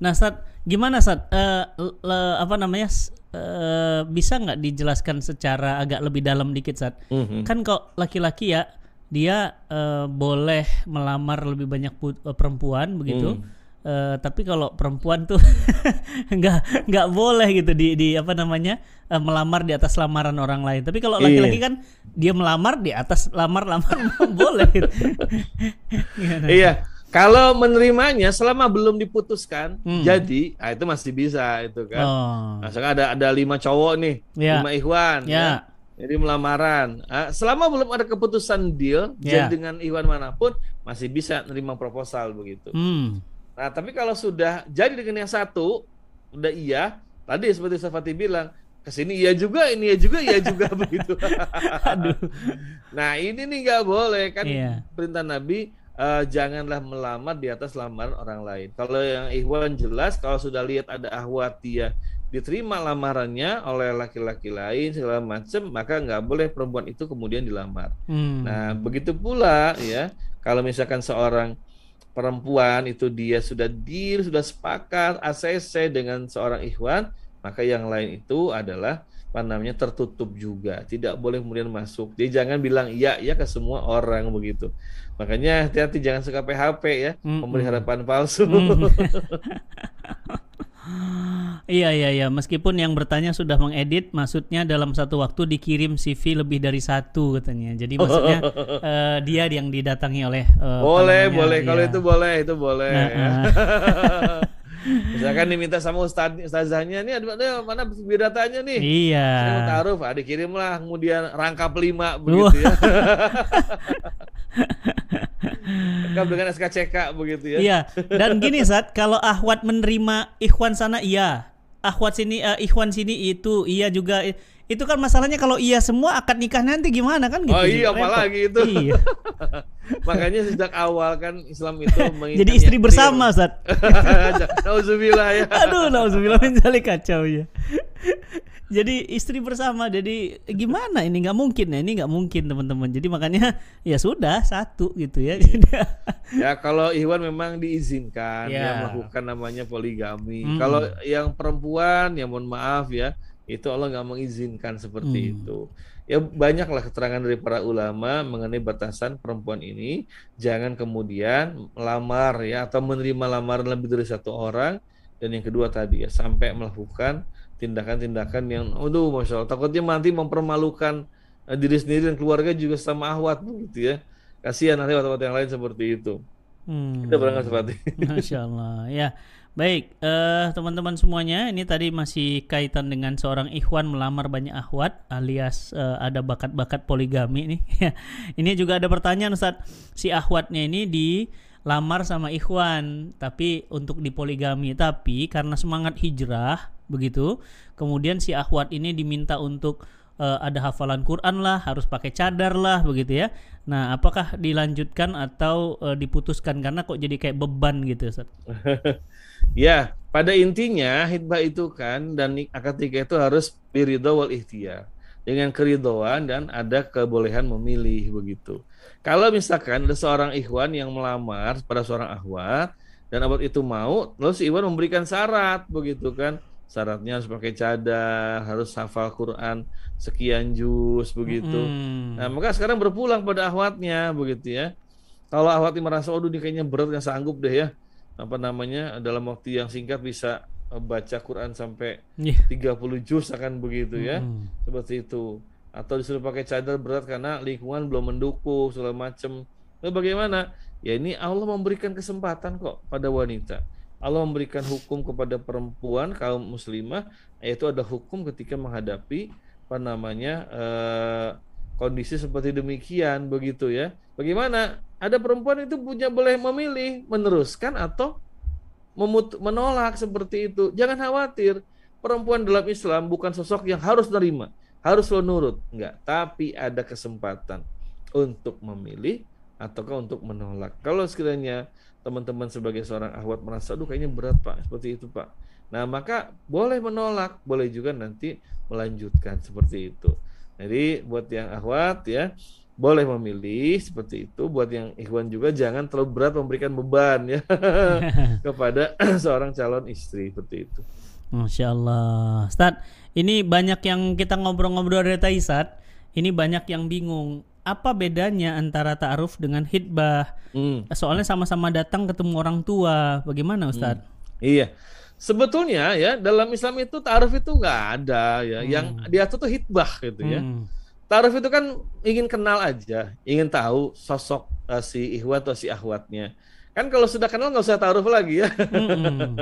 Nah, saat gimana saat uh, le, apa namanya uh, bisa nggak dijelaskan secara agak lebih dalam dikit saat mm -hmm. kan kok laki-laki ya dia uh, boleh melamar lebih banyak put, perempuan begitu. Hmm. Uh, tapi kalau perempuan tuh nggak nggak boleh gitu di di apa namanya uh, melamar di atas lamaran orang lain. Tapi kalau iya. laki-laki kan dia melamar di atas lamar-lamar boleh. iya. Kalau menerimanya selama belum diputuskan, hmm. jadi, nah itu masih bisa itu kan. Oh. Nah, ada ada lima cowok nih, ya. lima ikhwan, ya. ya jadi melamaran. Nah, selama belum ada keputusan deal, yeah. jadi dengan Iwan mana pun masih bisa nerima proposal begitu. Hmm. Nah, tapi kalau sudah jadi dengan yang satu, udah iya, tadi seperti Safati bilang, ke sini iya juga, ini iya juga, iya juga begitu. Aduh. Nah, ini nih nggak boleh kan yeah. perintah Nabi uh, janganlah melamar di atas lamaran orang lain. Kalau yang Ikhwan jelas, kalau sudah lihat ada ahwat dia diterima lamarannya oleh laki-laki lain segala macam maka nggak boleh perempuan itu kemudian dilamar. Hmm. Nah begitu pula ya kalau misalkan seorang perempuan itu dia sudah deal, sudah sepakat ACC dengan seorang ikhwan, maka yang lain itu adalah apa namanya tertutup juga, tidak boleh kemudian masuk. Dia jangan bilang iya iya ke semua orang begitu. Makanya hati-hati jangan suka PHP ya, mm memberi harapan palsu. Mm. Iya iya iya, meskipun yang bertanya sudah mengedit, maksudnya dalam satu waktu dikirim CV lebih dari satu katanya. Jadi maksudnya uh, dia yang didatangi oleh uh, boleh boleh kalau itu boleh itu boleh. Nah, ya. uh. Misalkan diminta sama ustaz ustazahnya nih ada mana biodatanya nih. Iya. Saya taruh, ah, dikirimlah kemudian rangkap lima begitu ya. Lengkap dengan SKCK begitu ya. Iya. Dan gini saat kalau Ahwat menerima Ikhwan sana iya, Ahwat sini uh, Ikhwan sini itu iya juga itu kan masalahnya kalau iya semua akad nikah nanti gimana kan gitu. Oh iya apalagi itu. Iya. Makanya sejak awal kan Islam itu Jadi istri bersama, Ustaz. nauzubillah ya. Aduh, nauzubillah min kacau ya jadi istri bersama jadi gimana ini? Nggak mungkin ya ini nggak mungkin teman-teman. Jadi makanya ya sudah satu gitu ya. Iya. ya kalau Iwan memang diizinkan ya, ya melakukan namanya poligami. Hmm. kalau yang perempuan ya mohon maaf ya itu Allah nggak mengizinkan seperti hmm. itu. Ya banyaklah keterangan dari para ulama mengenai batasan perempuan ini. Jangan kemudian melamar ya atau menerima lamaran lebih dari satu orang. Dan yang kedua tadi ya sampai melakukan tindakan-tindakan yang aduh masya Allah. Takutnya nanti mempermalukan uh, diri sendiri dan keluarga juga sama ahwat begitu ya. Kasihan nanti waktu-waktu yang lain seperti itu. Hmm. kita berangkat seperti Masya Allah. Ya baik. Uh, teman-teman semuanya ini tadi masih kaitan dengan seorang ikhwan melamar banyak ahwat alias uh, ada bakat-bakat poligami nih. Ini juga ada pertanyaan Ustaz. Si ahwatnya ini di lamar sama ikhwan tapi untuk dipoligami tapi karena semangat hijrah begitu. Kemudian si akhwat ini diminta untuk uh, ada hafalan Quran lah, harus pakai cadar lah begitu ya. Nah, apakah dilanjutkan atau uh, diputuskan karena kok jadi kayak beban gitu, Ustaz? ya, pada intinya hitbah itu kan dan akad nikah itu harus biridho wal ikhtiar dengan keridhaan dan ada kebolehan memilih begitu. Kalau misalkan ada seorang ikhwan yang melamar pada seorang ahwat dan ahwat itu mau, lalu si ikhwan memberikan syarat begitu kan, syaratnya harus pakai cadar, harus hafal Quran sekian juz begitu. Hmm. Nah, maka sekarang berpulang pada ahwatnya begitu ya. Kalau ahwatnya merasa oh ini kayaknya berat nggak sanggup deh ya. Apa namanya dalam waktu yang singkat bisa baca Quran sampai yeah. 30 juz akan begitu ya. Hmm. Seperti itu. Atau disuruh pakai cadar berat karena lingkungan belum mendukung segala macam. Lalu bagaimana? Ya ini Allah memberikan kesempatan kok pada wanita Allah memberikan hukum kepada perempuan kaum muslimah yaitu ada hukum ketika menghadapi apa namanya eh, kondisi seperti demikian begitu ya. Bagaimana? Ada perempuan itu punya boleh memilih meneruskan atau memut menolak seperti itu. Jangan khawatir. Perempuan dalam Islam bukan sosok yang harus terima, harus lo nurut, enggak, tapi ada kesempatan untuk memilih ataukah untuk menolak. Kalau sekiranya teman-teman sebagai seorang ahwat merasa, aduh kayaknya berat pak, seperti itu pak. Nah maka boleh menolak, boleh juga nanti melanjutkan seperti itu. Jadi buat yang ahwat ya boleh memilih seperti itu. Buat yang ikhwan juga jangan terlalu berat memberikan beban ya kepada seorang calon istri seperti itu. Masya Allah. Ustaz, ini banyak yang kita ngobrol-ngobrol dari tadi Ini banyak yang bingung apa bedanya antara ta'aruf dengan hitbah? Hmm. Soalnya sama-sama datang ketemu orang tua. Bagaimana Ustadz? Hmm. Iya. Sebetulnya ya dalam Islam itu ta'aruf itu nggak ada ya. Hmm. Yang diatur tuh hitbah gitu ya. Hmm. Ta'aruf itu kan ingin kenal aja, ingin tahu sosok uh, si ihwat atau si ahwatnya. Kan kalau sudah kenal nggak usah ta'aruf lagi ya. Hmm.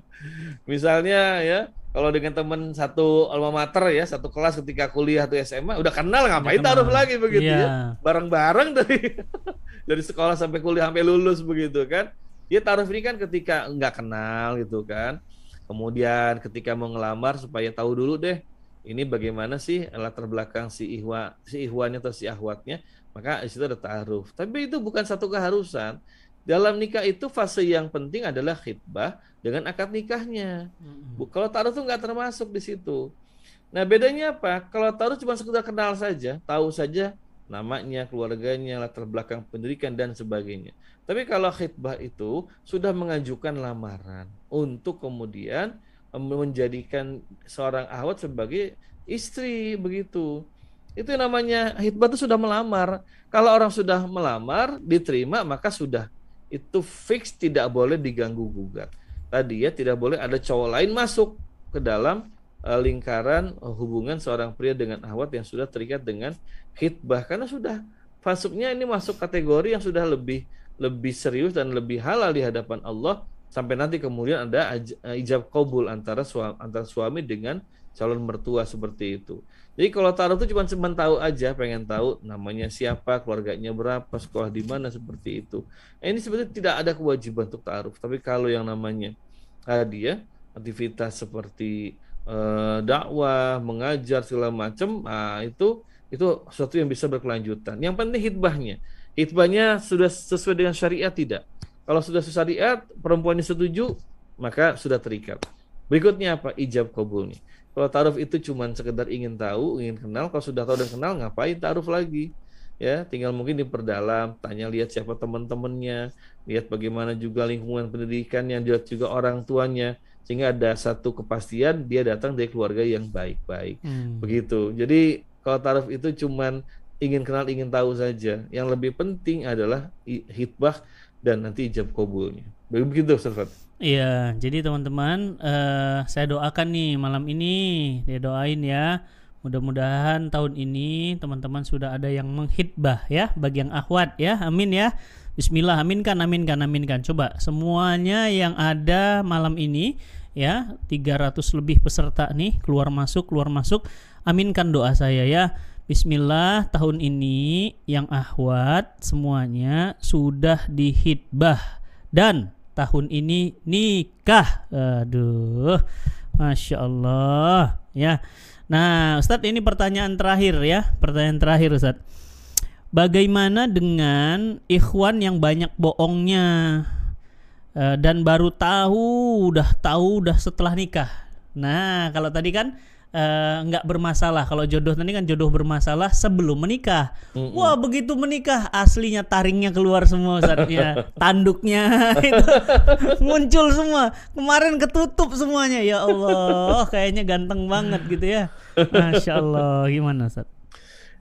Misalnya ya kalau dengan teman satu alma mater ya, satu kelas ketika kuliah atau SMA, udah kenal ngapain taruh lagi begitu yeah. ya. Bareng-bareng dari dari sekolah sampai kuliah sampai lulus begitu kan. Ya taruh ini kan ketika nggak kenal gitu kan. Kemudian ketika mau ngelamar supaya tahu dulu deh ini bagaimana sih latar belakang si ihwa si ihwannya atau si ahwatnya, maka di situ ada taruh. Tapi itu bukan satu keharusan. Dalam nikah itu fase yang penting adalah khidbah dengan akad nikahnya. Hmm. Kalau taruh itu nggak termasuk di situ. Nah bedanya apa? Kalau taruh cuma sekedar kenal saja, tahu saja namanya, keluarganya, latar belakang pendidikan dan sebagainya. Tapi kalau khidbah itu sudah mengajukan lamaran untuk kemudian menjadikan seorang ahwat sebagai istri begitu. Itu namanya khidbah itu sudah melamar. Kalau orang sudah melamar, diterima maka sudah itu fix tidak boleh diganggu gugat. Tadi ya tidak boleh ada cowok lain masuk ke dalam uh, lingkaran uh, hubungan seorang pria dengan ahwat yang sudah terikat dengan khidbah karena sudah masuknya ini masuk kategori yang sudah lebih lebih serius dan lebih halal di hadapan Allah sampai nanti kemudian ada uh, ijab kabul antara suami, antara suami dengan calon mertua seperti itu. Jadi kalau taruh itu cuma cuma tahu aja, pengen tahu namanya siapa, keluarganya berapa, sekolah di mana seperti itu. Nah, ini sebetulnya tidak ada kewajiban untuk taruh. Tapi kalau yang namanya hadiah, aktivitas seperti uh, dakwah, mengajar segala macam, nah, itu itu sesuatu yang bisa berkelanjutan. Yang penting hitbahnya. Hitbahnya sudah sesuai dengan syariat tidak? Kalau sudah sesuai syariat, perempuannya setuju, maka sudah terikat. Berikutnya apa? Ijab kabul nih. Kalau taruh itu cuma sekedar ingin tahu, ingin kenal, kalau sudah tahu dan kenal ngapain taruh lagi? Ya, tinggal mungkin diperdalam, tanya lihat siapa teman-temannya, lihat bagaimana juga lingkungan pendidikan yang lihat juga orang tuanya, sehingga ada satu kepastian dia datang dari keluarga yang baik-baik. Hmm. Begitu. Jadi kalau taruh itu cuma ingin kenal, ingin tahu saja. Yang lebih penting adalah hitbah dan nanti ijab kabulnya. Begitu, Ustaz Iya, jadi teman-teman, uh, saya doakan nih malam ini, dia doain ya. Mudah-mudahan tahun ini teman-teman sudah ada yang menghitbah ya, bagi yang akhwat ya. Amin ya. Bismillah, aminkan, aminkan, aminkan. Coba semuanya yang ada malam ini ya, 300 lebih peserta nih keluar masuk, keluar masuk. Aminkan doa saya ya. Bismillah, tahun ini yang ahwat semuanya sudah dihitbah dan tahun ini nikah. Aduh, masya Allah ya. Nah, Ustadz ini pertanyaan terakhir ya, pertanyaan terakhir Ustadz. Bagaimana dengan ikhwan yang banyak bohongnya uh, dan baru tahu, udah tahu, udah setelah nikah. Nah, kalau tadi kan nggak uh, bermasalah. Kalau jodoh tadi kan jodoh bermasalah sebelum menikah. Mm -mm. Wah begitu menikah aslinya taringnya keluar semua saatnya tanduknya itu muncul semua. Kemarin ketutup semuanya ya Allah, kayaknya ganteng banget gitu ya. Masya Allah, gimana Ustaz?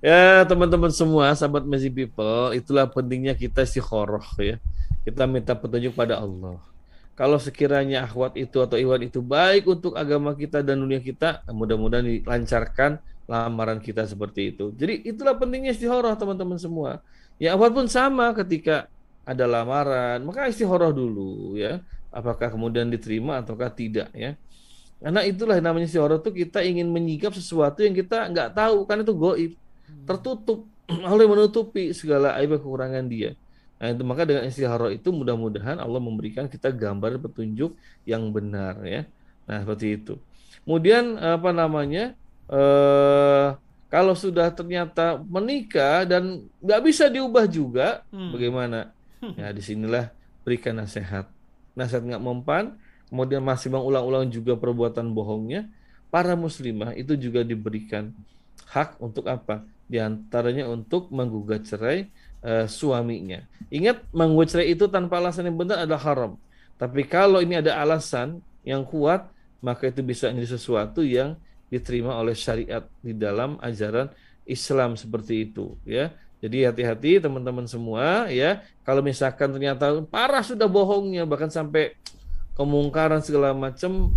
Ya teman-teman semua, sahabat Messi People, itulah pentingnya kita istiqoroh ya. Kita minta petunjuk pada Allah kalau sekiranya akhwat itu atau iwan itu baik untuk agama kita dan dunia kita, mudah-mudahan dilancarkan lamaran kita seperti itu. Jadi itulah pentingnya istihoroh teman-teman semua. Ya akhwat pun sama ketika ada lamaran, maka istihoroh dulu ya. Apakah kemudian diterima ataukah tidak ya. Karena itulah namanya istihoroh itu kita ingin menyikap sesuatu yang kita nggak tahu, kan itu goib. Tertutup, oleh menutupi segala aib kekurangan dia. Nah, itu maka dengan istihara itu mudah-mudahan Allah memberikan kita gambar petunjuk yang benar ya. Nah, seperti itu. Kemudian apa namanya? Eh kalau sudah ternyata menikah dan nggak bisa diubah juga, hmm. bagaimana? Hmm. Ya, di sinilah berikan nasihat. Nasihat nggak mempan, kemudian masih mengulang-ulang juga perbuatan bohongnya, para muslimah itu juga diberikan hak untuk apa? Di antaranya untuk menggugat cerai uh, suaminya. Ingat menggugat cerai itu tanpa alasan yang benar adalah haram. Tapi kalau ini ada alasan yang kuat, maka itu bisa menjadi sesuatu yang diterima oleh syariat di dalam ajaran Islam seperti itu, ya. Jadi hati-hati teman-teman semua, ya. Kalau misalkan ternyata parah sudah bohongnya, bahkan sampai kemungkaran segala macam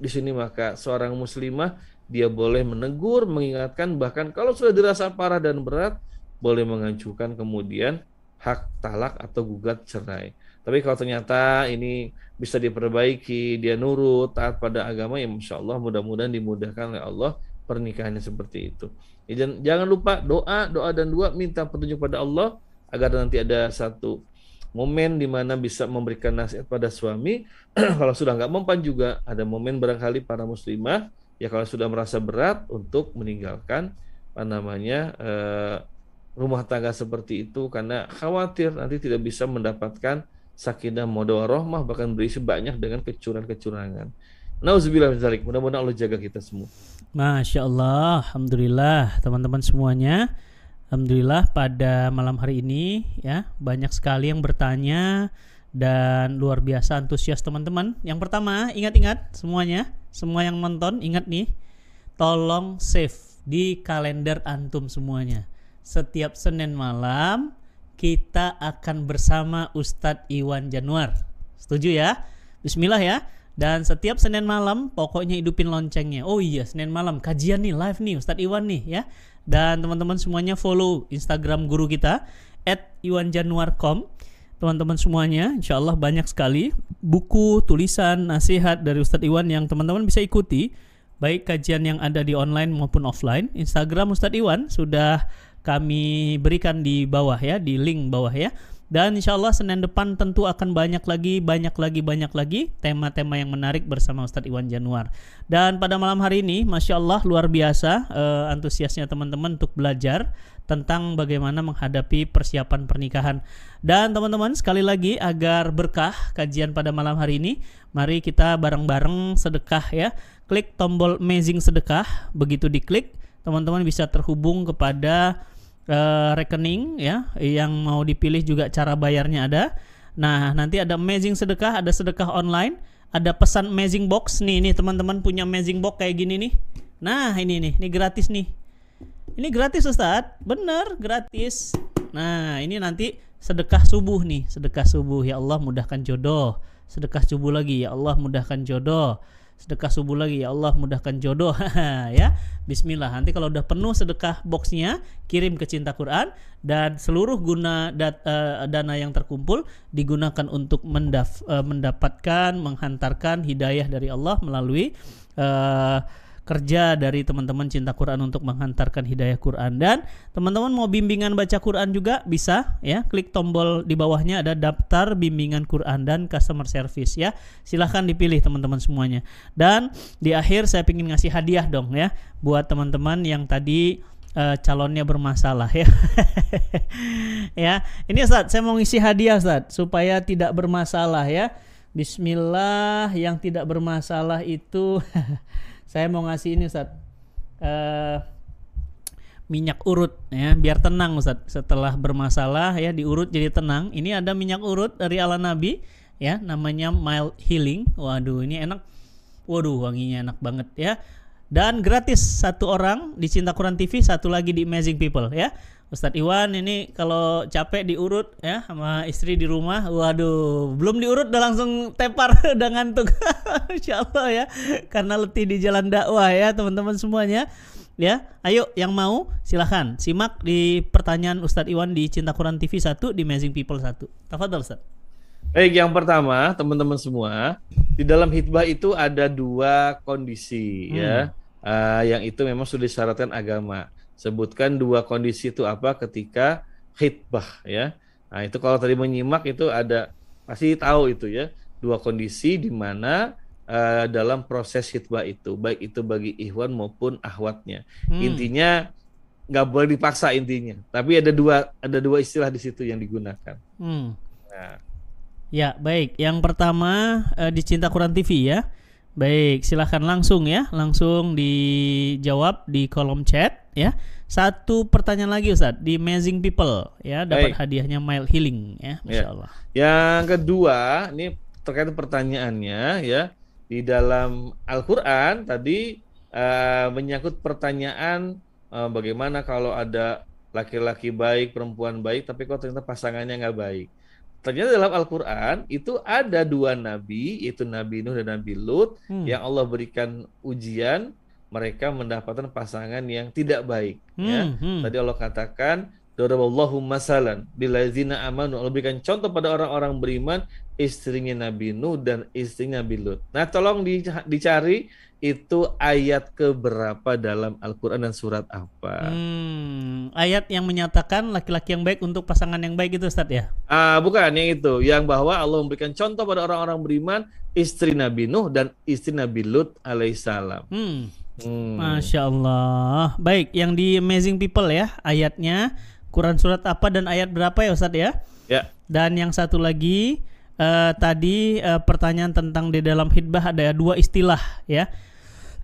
di sini maka seorang muslimah dia boleh menegur, mengingatkan bahkan kalau sudah dirasa parah dan berat, boleh mengajukan kemudian hak talak atau gugat cerai. Tapi kalau ternyata ini bisa diperbaiki, dia nurut, taat pada agama, ya Masya Allah mudah-mudahan dimudahkan oleh Allah pernikahannya seperti itu. Ya, jangan lupa doa, doa dan dua minta petunjuk pada Allah agar nanti ada satu momen di mana bisa memberikan nasihat pada suami. kalau sudah nggak mempan juga ada momen barangkali para muslimah ya kalau sudah merasa berat untuk meninggalkan apa namanya eh, rumah tangga seperti itu karena khawatir nanti tidak bisa mendapatkan sakinah mawaddah bahkan berisi banyak dengan kecurangan-kecurangan. Nauzubillah min Mudah-mudahan Allah jaga kita semua. Masya Allah, Alhamdulillah teman-teman semuanya. Alhamdulillah pada malam hari ini ya banyak sekali yang bertanya dan luar biasa antusias teman-teman. Yang pertama, ingat-ingat semuanya, semua yang nonton ingat nih, tolong save di kalender antum semuanya. Setiap Senin malam kita akan bersama Ustadz Iwan Januar. Setuju ya? Bismillah ya. Dan setiap Senin malam pokoknya hidupin loncengnya. Oh iya, Senin malam kajian nih live nih Ustadz Iwan nih ya. Dan teman-teman semuanya follow Instagram guru kita @iwanjanuar.com. Teman-teman semuanya, insya Allah banyak sekali buku, tulisan, nasihat dari Ustadz Iwan yang teman-teman bisa ikuti baik kajian yang ada di online maupun offline. Instagram Ustadz Iwan sudah kami berikan di bawah ya, di link bawah ya. Dan insya Allah Senin depan tentu akan banyak lagi, banyak lagi, banyak lagi tema-tema yang menarik bersama Ustadz Iwan Januar. Dan pada malam hari ini, Masya Allah luar biasa uh, antusiasnya teman-teman untuk belajar tentang bagaimana menghadapi persiapan pernikahan. Dan teman-teman sekali lagi agar berkah kajian pada malam hari ini, mari kita bareng-bareng sedekah ya. Klik tombol Amazing Sedekah, begitu diklik teman-teman bisa terhubung kepada uh, rekening ya yang mau dipilih juga cara bayarnya ada. Nah, nanti ada amazing sedekah, ada sedekah online, ada pesan amazing box nih ini teman-teman punya amazing box kayak gini nih. Nah, ini nih, ini gratis nih. Ini gratis Ustaz, bener gratis. Nah, ini nanti sedekah subuh nih, sedekah subuh ya Allah mudahkan jodoh. Sedekah subuh lagi ya Allah mudahkan jodoh sedekah subuh lagi. Ya Allah mudahkan jodoh. Ya. Bismillah. Nanti kalau udah penuh sedekah boxnya kirim ke cinta Quran dan seluruh guna dat, uh, dana yang terkumpul digunakan untuk mendaf, uh, mendapatkan menghantarkan hidayah dari Allah melalui uh, kerja dari teman-teman cinta Quran untuk menghantarkan hidayah Quran dan teman-teman mau bimbingan baca Quran juga bisa ya klik tombol di bawahnya ada daftar bimbingan Quran dan customer service ya silahkan dipilih teman-teman semuanya dan di akhir saya ingin ngasih hadiah dong ya buat teman-teman yang tadi uh, calonnya bermasalah ya. ya, ini Ustaz, saya mau ngisi hadiah Ustaz supaya tidak bermasalah ya. Bismillah yang tidak bermasalah itu saya mau ngasih ini Ustaz. Uh, minyak urut ya biar tenang Ustaz. Setelah bermasalah ya diurut jadi tenang. Ini ada minyak urut dari ala nabi ya namanya mild healing. Waduh ini enak. Waduh wanginya enak banget ya. Dan gratis satu orang di Cinta Quran TV satu lagi di Amazing People ya Ustadz Iwan ini kalau capek diurut ya sama istri di rumah, waduh belum diurut udah langsung tepar udah ngantuk, insya Allah ya karena letih di jalan dakwah ya teman-teman semuanya. Ya ayo yang mau silahkan simak di pertanyaan Ustadz Iwan di Cinta Quran TV 1 di Amazing People 1 Tafadhol Ustadz. Baik, yang pertama teman-teman semua di dalam hitbah itu ada dua kondisi ya. hmm. ya uh, yang itu memang sudah disyaratkan agama sebutkan dua kondisi itu apa ketika khitbah ya. Nah, itu kalau tadi menyimak itu ada pasti tahu itu ya, dua kondisi di mana uh, dalam proses khitbah itu, baik itu bagi ikhwan maupun ahwatnya. Hmm. Intinya nggak boleh dipaksa intinya, tapi ada dua ada dua istilah di situ yang digunakan. Hmm. Nah. Ya, baik. Yang pertama uh, di Cinta Quran TV ya. Baik, silahkan langsung ya, langsung dijawab di kolom chat ya. Satu pertanyaan lagi Ustaz di Amazing People ya dapat Baik. hadiahnya Mile Healing ya, Masya ya. Allah. Yang kedua, ini terkait pertanyaannya ya di dalam Al-Qur'an tadi uh, menyangkut pertanyaan uh, bagaimana kalau ada laki-laki baik, perempuan baik, tapi kok ternyata pasangannya nggak baik. Ternyata dalam Al-Quran itu ada dua nabi, yaitu Nabi Nuh dan Nabi Lut, hmm. yang Allah berikan ujian, mereka mendapatkan pasangan yang tidak baik. Hmm. Ya. Hmm. Tadi Allah katakan, Daraballahu masalan bilazina amanu. Allah berikan contoh pada orang-orang beriman, istrinya Nabi Nuh dan istrinya Nabi Lut. Nah tolong dicari itu ayat keberapa dalam Al-Quran dan surat apa? Hmm, ayat yang menyatakan laki-laki yang baik untuk pasangan yang baik itu Ustaz ya? Ah, bukan yang itu, yang bahwa Allah memberikan contoh pada orang-orang beriman istri Nabi Nuh dan istri Nabi Lut alaihissalam. Hmm. Hmm. Masya Allah. Baik, yang di Amazing People ya ayatnya Quran surat apa dan ayat berapa ya Ustaz ya? Ya. Dan yang satu lagi uh, tadi uh, pertanyaan tentang di dalam hitbah ada dua istilah ya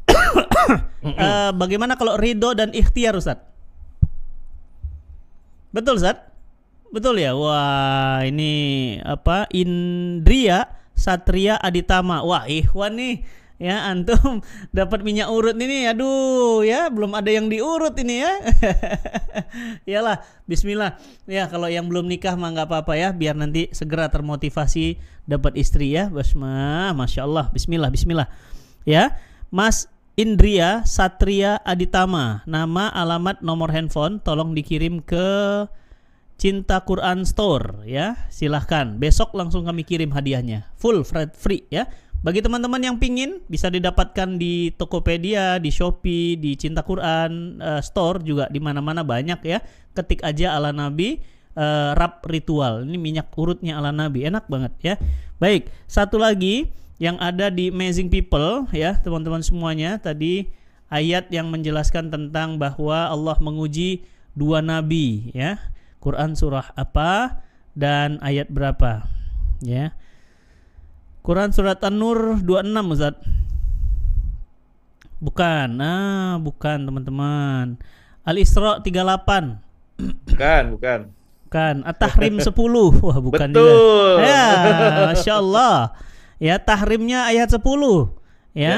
uh, bagaimana kalau ridho dan ikhtiar Ustaz? Betul Zat? Betul ya? Wah, ini apa? Indria Satria Aditama. Wah, Ikhwan nih ya antum dapat minyak urut ini aduh ya belum ada yang diurut ini ya. Iyalah Bismillah. Ya kalau yang belum nikah mah nggak apa-apa ya biar nanti segera termotivasi dapat istri ya Basma. Masya Allah Bismillah Bismillah. Ya Mas Indria Satria Aditama nama alamat nomor handphone tolong dikirim ke Cinta Quran Store ya silahkan. Besok langsung kami kirim hadiahnya full free ya bagi teman-teman yang pingin bisa didapatkan di Tokopedia, di Shopee, di Cinta Quran uh, Store juga di mana-mana banyak ya. Ketik aja ala Nabi uh, rap ritual. Ini minyak urutnya ala Nabi, enak banget ya. Baik, satu lagi yang ada di Amazing People ya, teman-teman semuanya tadi ayat yang menjelaskan tentang bahwa Allah menguji dua nabi ya. Quran surah apa dan ayat berapa ya. Quran surat An-Nur 26 Ustaz. Bukan. Nah, bukan teman-teman. Al-Isra 38. Bukan, bukan. Bukan. At-Tahrim 10. Wah, bukan Betul. juga. Ya, Masya Allah. Ya, tahrimnya ayat 10. Ya. ya.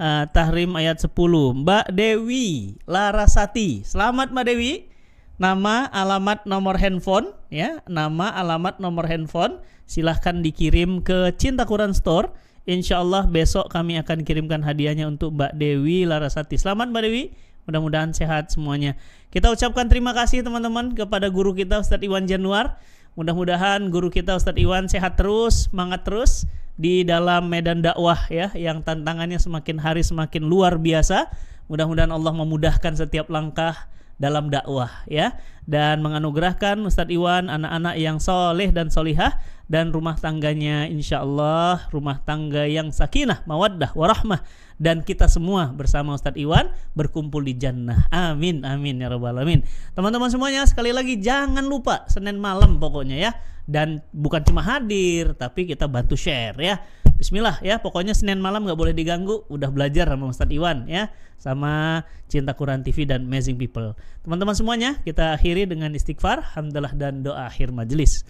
Uh, tahrim ayat 10. Mbak Dewi Larasati. Selamat Mbak Dewi. Nama, alamat, nomor handphone ya. Nama, alamat, nomor handphone silahkan dikirim ke Cinta Quran Store. Insya Allah besok kami akan kirimkan hadiahnya untuk Mbak Dewi Larasati. Selamat Mbak Dewi, mudah-mudahan sehat semuanya. Kita ucapkan terima kasih teman-teman kepada guru kita Ustadz Iwan Januar. Mudah-mudahan guru kita Ustadz Iwan sehat terus, semangat terus di dalam medan dakwah ya yang tantangannya semakin hari semakin luar biasa. Mudah-mudahan Allah memudahkan setiap langkah dalam dakwah ya dan menganugerahkan Ustadz Iwan anak-anak yang soleh dan solihah dan rumah tangganya insya Allah rumah tangga yang sakinah mawaddah warahmah. Dan kita semua bersama Ustadz Iwan berkumpul di jannah. Amin amin ya rabbal alamin. Teman-teman semuanya sekali lagi jangan lupa Senin malam pokoknya ya. Dan bukan cuma hadir tapi kita bantu share ya. Bismillah ya pokoknya Senin malam nggak boleh diganggu. Udah belajar sama Ustadz Iwan ya sama Cinta Quran TV dan Amazing People. Teman-teman semuanya kita akhiri dengan istighfar hamdalah dan doa akhir majelis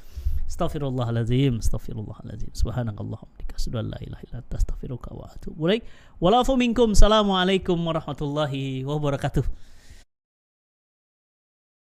Astaghfirullahaladzim Astaghfirullahaladzim Subhanakallahumma Asyhadu an la ilaha illa anta astaghfiruka wa atubu ilaik. Walafu minkum. Assalamualaikum warahmatullahi wabarakatuh.